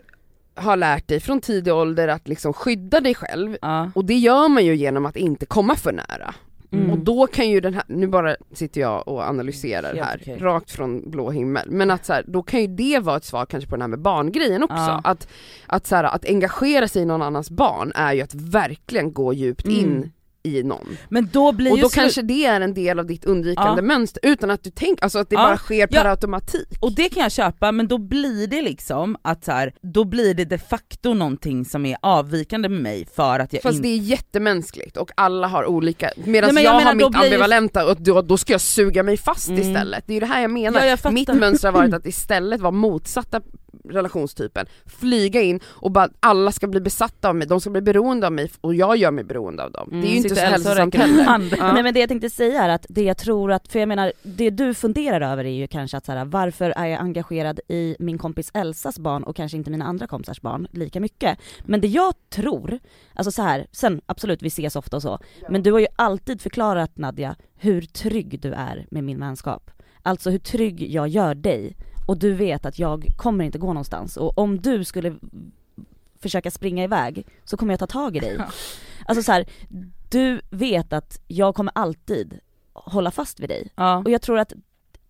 har lärt dig från tidig ålder att liksom skydda dig själv Ja. och det gör man ju genom att inte komma för nära. Mm. Och då kan ju den här, nu bara sitter jag och analyserar Helt här, okej. rakt från blå himmel, men att så här, då kan ju det vara ett svar kanske på den här med barngrejen också. Ja. Att, att, så här, att engagera sig i någon annans barn är ju att verkligen gå djupt Mm. in i någon. Men då blir Och då kanske det är en del av ditt undvikande Ja. mönster utan att du tänker, alltså att det Ja. bara sker per Ja. automatik. Och det kan jag köpa, men då blir det liksom att så här, då blir det de facto någonting som är avvikande med mig för att jag Fast det är jättemänskligt och alla har olika, medan jag jag, menar, har mitt ambivalenta och då, då ska jag suga mig fast Mm. istället. Det är ju det här jag menar. Ja, jag mitt mönster har varit att istället vara motsatta relationstypen, flyga in och bara alla ska bli besatta av mig, de ska bli beroende av mig och jag gör mig beroende av dem. Mm. Det är ju inte Sitter så hälsosamt heller. Ja. Nej men det jag tänkte säga är att det jag tror att, för jag menar, det du funderar över är ju kanske att så här, varför är jag engagerad i min kompis Elsas barn och kanske inte mina andra kompisars barn lika mycket? Men det jag tror, alltså så här, sen absolut vi ses ofta och så, men du har ju alltid förklarat Nadja hur trygg du är med min vänskap. Alltså hur trygg jag gör dig och du vet att jag kommer inte gå någonstans och om du skulle försöka springa iväg så kommer jag ta tag i dig. Alltså så här, du vet att jag kommer alltid hålla fast vid dig. Ja. Och jag tror att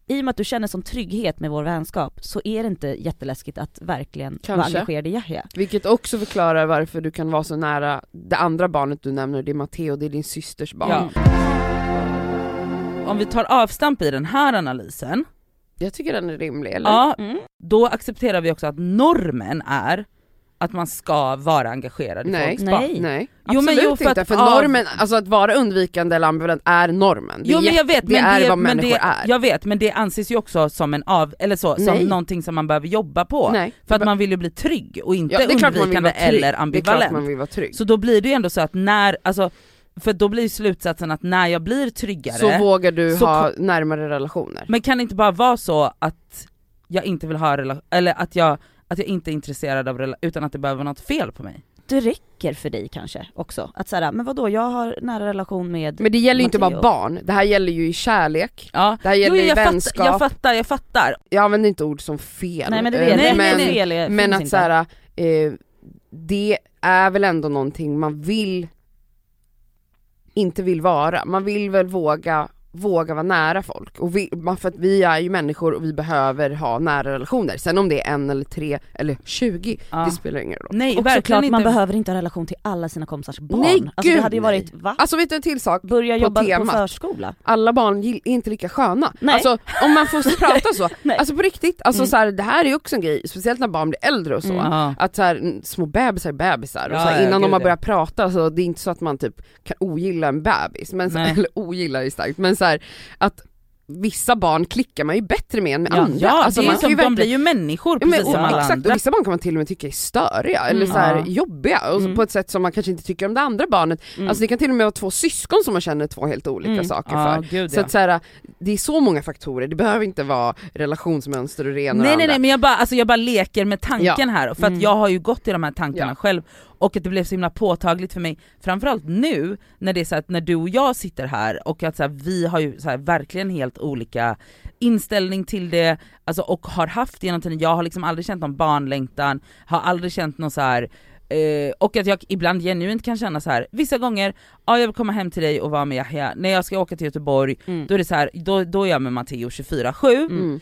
i och med att du känner sån trygghet med vår vänskap så är det inte jätteläskigt att verkligen vara Kanske. engagerad i Yahya. Vilket också förklarar varför du kan vara så nära det andra barnet du nämner, det är Matteo, det är din systers barn. Ja. Om vi tar avstamp i den här analysen, Jag tycker den är rimlig, eller? ja, Mm. då accepterar vi också att normen är att man ska vara engagerad i Nej. folks Nej. barn. Nej, Jo, men absolut jo, för inte, att för av- normen, alltså att vara undvikande eller ambivalent är normen. Det, Jo men jag vet, det men är det, vad men människor det, är. Jag vet, men det anses ju också som en av, eller så, som Nej. någonting som man behöver jobba på. Nej. För att man vill ju bli trygg och inte ja, undvikande eller Det är klart ambivalent. man vill vara trygg. Så då blir det ju ändå så att när, alltså för då blir slutsatsen att när jag blir tryggare, Så vågar du så ha närmare relationer? men kan det inte bara vara så att jag inte vill ha relation, eller att jag, att jag inte är intresserad av relation, utan att det behöver vara något fel på mig? Det räcker för dig kanske också, att säga men vadå jag har nära relation med Men det gäller ju inte bara barn, det här gäller ju i kärlek, Ja, det här gäller i jag, vänskap. jag fattar, jag fattar. Jag använder inte ord som fel. Nej men det eh, vet Nej, nej, men, nej. fel är, men att inte. så här, eh, det är väl ändå någonting man vill, inte vill vara. Man vill väl våga, våga vara nära folk. Och vi, för att vi är ju människor och vi behöver ha nära relationer. Sen om det är en eller tre eller 20, Ja. det spelar ingen roll. Nej Och verkligen såklart inte. man behöver inte ha relation till alla sina kompisars barn. Nej, alltså det gud, hade ju varit, va? Alltså vet du en till sak? Börja på jobba på temat. förskola? Alla barn är inte lika sköna. Nej. Alltså om man får prata så, Nej. alltså på riktigt, alltså Mm. så här, det här är ju också en grej, speciellt när barn blir äldre och så. Mm. Ja. Att så här, små bebisar är bebisar och Ja, så här, ja, innan gud, de har ja. börjat prata så det är inte så att man typ kan ogilla en bebis, men så, eller ogilla är starkt, men så här, att vissa barn klickar man ju bättre med än med Ja, andra. Ja, alltså, man som, de verkligen- blir ju människor Ja, men, precis och, som alla exakt, andra. och vissa barn kan man till och med tycka är störiga eller så här Ja. jobbiga och så Mm. på ett sätt som man kanske inte tycker om det andra barnet. Mm. Alltså det kan till och med vara två syskon som man känner två helt olika Mm. saker för. gud, Så att så här, det är så många faktorer, det behöver inte vara relationsmönster och det ena och Nej det nej nej men jag bara, alltså jag bara leker med tanken här, för att Mm. jag har ju gått i de här tankarna själv och att det blev så himla påtagligt för mig, framförallt nu när det är så att när du och jag sitter här och att så här, vi har ju så här, verkligen helt olika inställning till det, alltså, och har haft genom tiden, jag har liksom aldrig känt någon barnlängtan, har aldrig känt någon så här Eh, och att jag ibland genuint kan känna så här. vissa gånger, ja jag vill komma hem till dig och vara med Yahya, när jag ska åka till Göteborg, Mm. då är det så här, då, då är jag med Matteo 24-7, Mm.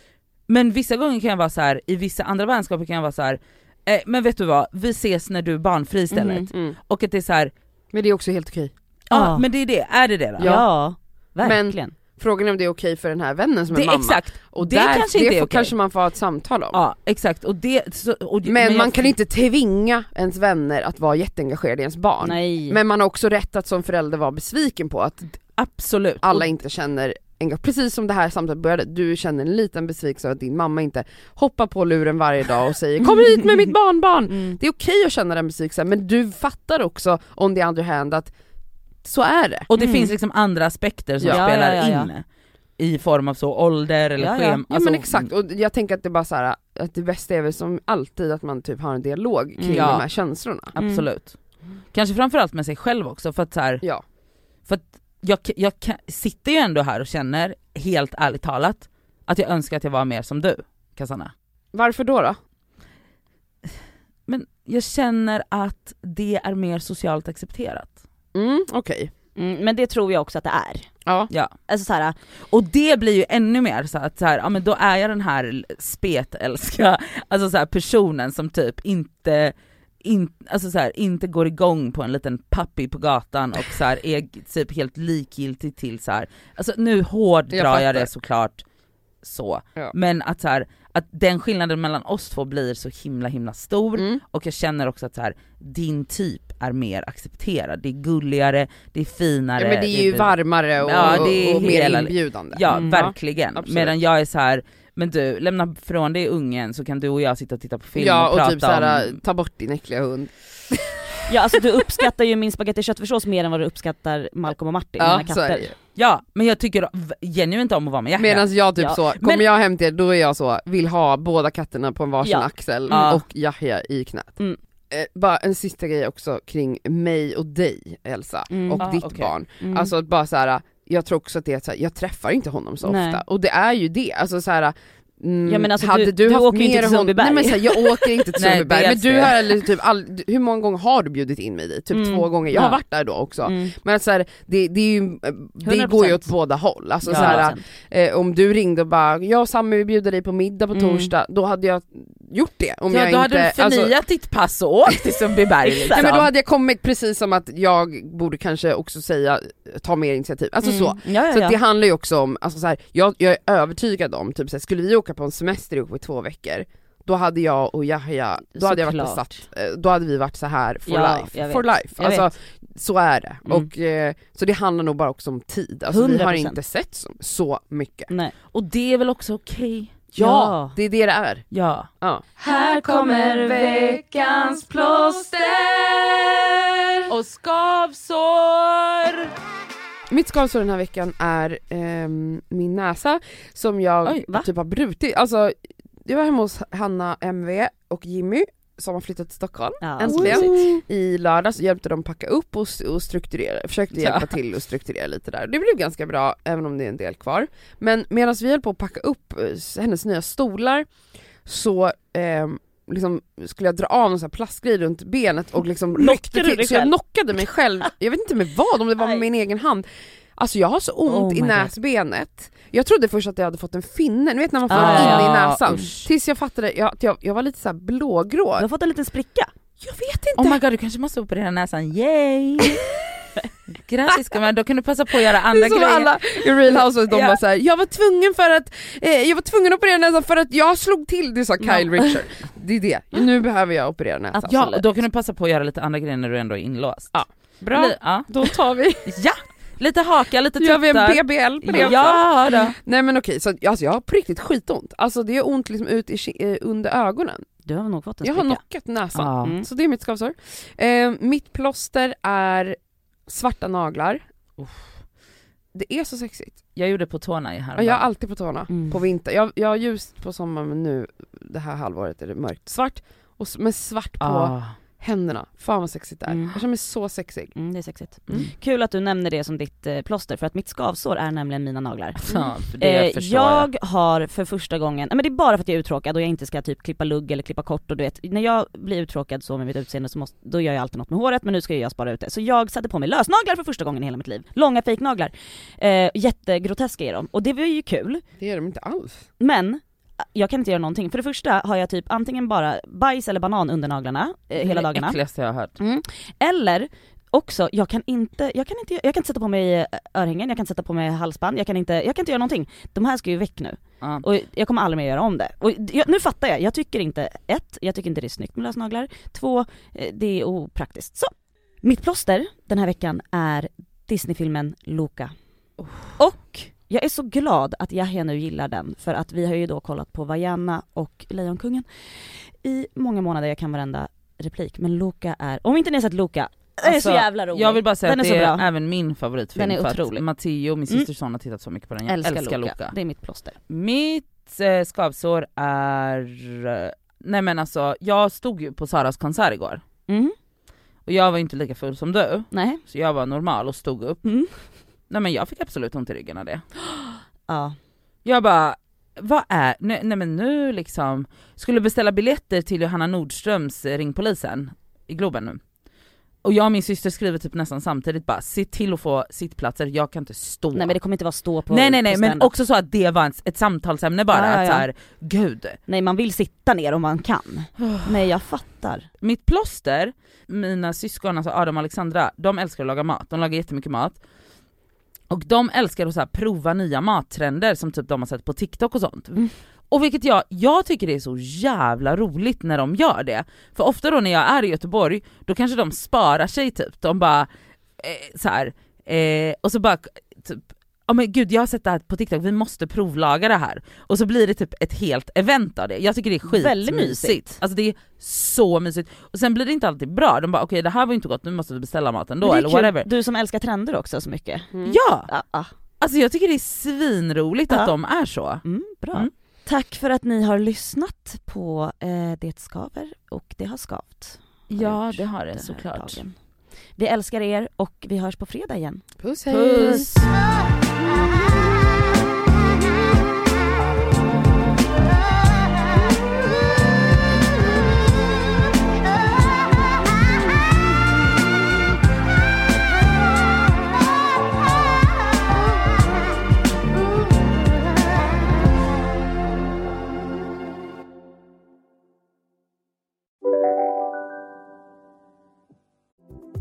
men vissa gånger kan jag vara så här, i vissa andra vänskaper kan jag vara så här. Eh, men vet du vad, vi ses när du är barnfri istället. Mhm. Mm. Och att det är så här, Men det är också helt okej. ja Ja. men det är det, är det det då? Ja, verkligen. Frågan är om det är okej för den här vännen som det är mamma. exakt, och det där, kanske det får, okej. kanske man får ha ett samtal om. ja exakt, och det, så, och, men, jag- man kan inte tvinga ens vänner att vara jätteengagerade i ens barn. Nej. Men man har också rätt att som förälder vara besviken på att Absolut. alla och, inte känner engagemang. Precis som det här samtalet började, du känner en liten besvikelse över att din mamma inte hoppar på luren varje dag och säger 'Kom hit med mitt barnbarn' Mm. Det är okej att känna den besvikelsen men du fattar också on the other hand att så är det. och det Mm. finns liksom andra aspekter som Ja. spelar Ja, ja, ja, in. I form av så ålder eller Ja, ja. schema. Ja alltså, men exakt, och jag tänker att det är bara så här, att det bästa är väl som alltid att man typ har en dialog kring Mm. Ja. de här känslorna. Absolut. Kanske framförallt med sig själv också för att så här, Ja. För att jag, jag sitter ju ändå här och känner, helt ärligt talat, att jag önskar att jag var mer som du, Cassandra. Varför då då? Men jag känner att det är mer socialt accepterat. Mm, okej. Mm, men det tror jag också att det är. Ja. Ja. Alltså så här, Och det blir ju ännu mer så att så här, ja men då är jag den här spetälska, alltså så här personen som typ inte in, alltså så här, inte går igång på en liten puppy på gatan och så här, är typ helt likgiltig till så här. alltså nu hårddrar Jag jag, det såklart så, Ja. men att så här, att den skillnaden mellan oss två blir så himla himla stor Mm. och jag känner också att så här, din typ är mer accepterad, det är gulligare, det är finare. Ja men det är ju blir- varmare och, Ja, det är och mer hela- inbjudande. Ja Mm. verkligen, absolut. medan jag är så här. Men du lämna från dig ungen så kan du och jag sitta och titta på film Ja och, och, prata typ såhär, om... ta bort din äckliga hund. ja alltså du uppskattar ju min spagetti köttfärssås mer än vad du uppskattar Malcolm och Martin, mina så är katter. Ja men jag tycker genuint om att vara med Yahya. Medan jag typ Ja. så, kommer Men- jag hem till er då är jag så, vill ha båda katterna på en varsin Ja. axel Ja. och Yahya i knät. Mm. Eh, bara en sista grej också kring mig och dig Elsa, Mm. och Ah, ditt okej. barn. Mm. Alltså bara så här. Jag tror också att det är så här, jag träffar inte honom så Nej. ofta, och det är ju det, alltså så här. Mm, Ja, men alltså, hade du- du, haft åker ju inte till Sundbyberg. Nej men så här, jag åker inte till Sundbyberg, men du har eller typ all, hur många gånger har du bjudit in mig dit? Typ Mm. två gånger, jag har varit där då också. Mm. Men att så här, det, det, ju, det 100%. går ju åt båda håll, alltså Ja, så här, 100%. eh, om du ringde och bara 'jag och Sammy vill bjuda dig på middag på Mm. torsdag' då hade jag gjort det. Om ja, jag då inte, hade du förnyat alltså, ditt pass och åkt till Sundbyberg liksom. Nej men då hade jag kommit precis som att jag borde kanske också säga, ta mer initiativ, alltså så. Mm. Ja, ja, Så ja. att det handlar ju också om, alltså så här, jag, jag är övertygad om, typ så här, skulle vi åka på en semester ihop i två veckor, då hade jag och Yahya, då hade jag varit Såklart. besatt, Eh, då hade vi varit så här for Ja, life, for life. Alltså så är det. Mm. Och, eh, så det handlar nog bara också om tid, alltså vi har 100%. inte sett så, så mycket. Nej. Och det är väl också okej? Ja, Ja. det är det det är. Ja. Ja. Här kommer veckans plåster! Och skavsår! Mitt skavsår den här veckan är ehm, min näsa som jag Oj, typ har brutit. Alltså, jag var hemma hos Hanna MV och Jimmy som har flyttat till Stockholm Ja, Äntligen. i lördags hjälpte dem packa upp och, och strukturera, försökte Ja. hjälpa till och strukturera lite där. Det blev ganska bra även om det är en del kvar. Men medan vi höll på att packa upp eh, hennes nya stolar så ehm, liksom skulle jag dra av någon sån här plastgrej runt benet och liksom ryckte till, så jag knockade mig själv, jag vet inte med vad, om det var med min egen hand. Alltså jag har så ont Oh i my God. näsbenet. Jag trodde först att jag hade fått en finne, ni vet när man får Ah, inne i näsan. usch. Tills jag fattade jag, jag, jag var lite så här blågrå. Du har fått en liten spricka. Jag vet inte! Oh my god du kanske måste operera näsan, yay! Grattis gumman, då kan du passa på att göra andra är som grejer. alla i Real Housewives, de Ja. var såhär, jag var tvungen för att, eh, jag var tvungen att operera näsan för att jag slog till, det sa Kyle Richard. Det är det, nu behöver jag operera näsan. Ja, och då kan du passa på att göra lite andra grejer när du ändå är inlåst. Ja. Bra, Li- ja. då tar vi, ja, lite haka, lite gör vi en tuttar. BBL på det också. Ja då. Nej men okej, så alltså, jag har på riktigt skitont. Alltså det är ont liksom ut i, eh, under ögonen. Du har nog fått en Jag har spricka. knockat näsan. Ja. Mm. Så det är mitt skavsår. Eh, mitt plåster är svarta naglar. Det är så sexigt. Jag gjorde på tårna i häromdagen. jag har alltid på tårna, Mm. på vinter. Jag, jag har ljust på sommaren men nu, det här halvåret är det mörkt. Svart, och, men svart på Ah. Händerna. Fan vad sexigt det är. Mm. Jag känner mig så sexig. Mm, det är sexigt. Mm. Kul att du nämner det som ditt eh, plåster för att mitt skavsår är nämligen mina naglar. Ja, för det Eh, förstår jag. jag har för första gången, nej men det är bara för att jag är uttråkad och jag inte ska typ klippa lugg eller klippa kort och du vet, när jag blir uttråkad så med mitt utseende så måste, då gör jag alltid något med håret men nu ska jag spara ut det. Så jag satte på mig lösnaglar för första gången i hela mitt liv. Långa fejknaglar. Eh, jättegroteska är de och det var ju kul. Det gör de inte alls. Men jag kan inte göra någonting. För det första har jag typ antingen bara bajs eller banan under naglarna eh, hela Det dagarna. äckligaste jag har hört. Mm. Eller också, jag kan inte, jag kan inte, jag kan inte sätta på mig eh, örhängen, jag kan inte sätta på mig halsband, jag kan inte, jag kan inte göra någonting. De här ska ju väck nu. Ja. Och jag kommer aldrig mer göra om det. Och jag, nu fattar jag, jag tycker inte, ett, jag tycker inte det är snyggt med lösnaglar. Två, eh, det är opraktiskt. Så! Mitt plåster den här veckan är Disneyfilmen Luca. Och jag är så glad att Yahya nu gillar den, för att vi har ju då kollat på Vaiana och Lejonkungen i många månader, jag kan varenda replik, men Luca är, om inte ni har sett Luca, den är Alltså, så jävla rolig. Jag vill bara säga den att är det så är bra. även min favoritfilm Den är för otrolig. att Matteo, min Mm. systerson, har tittat så mycket på den. Jag älskar, älskar, Luca. Luca. Det är mitt plåster. Mitt eh, skavsår är... eh, Nej men alltså, jag stod ju på Saras konsert igår. Mm. Och jag var inte lika full som du, Nej. så jag var normal och stod upp. Mm. Nej men jag fick absolut ont i ryggen av det. Ja. Jag bara, vad är, nej, nej men nu liksom, skulle beställa biljetter till Johanna Nordströms eh, Ring Polisen i Globen nu. Och jag och min syster skriver typ nästan samtidigt bara, se till att få sittplatser, jag kan inte stå. Nej men det kommer inte vara stå på nej nej nej men också så att det var ett, ett samtalsämne bara, Ja, ja, att ja. så här, gud. Nej man vill sitta ner om man kan. Nej jag fattar. Mitt plåster, mina syskon, alltså Adam och Alexandra, de älskar att laga mat, de lagar jättemycket mat. Och de älskar att så här prova nya mattrender som typ de har sett på TikTok och sånt. Mm. Och vilket jag, jag tycker det är så jävla roligt när de gör det. För ofta då när jag är i Göteborg, då kanske de sparar sig typ, de bara eh, så här, eh, och så bara typ Ja men gud jag har sett det här på TikTok, vi måste provlaga det här. Och så blir det typ ett helt event av det. Jag tycker det är Väldigt skitmysigt. mysigt. Alltså det är så mysigt. Och sen blir det inte alltid bra, de bara okej det här var inte gott, nu måste vi beställa maten då eller whatever. Du som älskar trender också så mycket. Mm. Ja! Ja, ah. Alltså jag tycker det är svinroligt Ja. att de är så. Mm, bra. Mm. Tack för att ni har lyssnat på eh, Det skaver och det har skavt. har Ja det har det såklart. dagen. Vi älskar er och vi hörs på fredag igen. Puss hej! Puss! Yeah.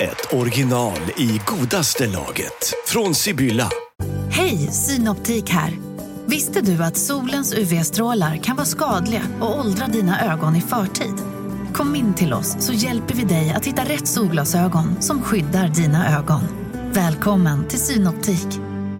ett original i godaste laget. Från Sibylla. Hej, Synoptik här. Visste du att solens UV-strålar kan vara skadliga och åldra dina ögon i förtid? Kom in till oss så hjälper vi dig att hitta rätt solglasögon som skyddar dina ögon. Välkommen till Synoptik.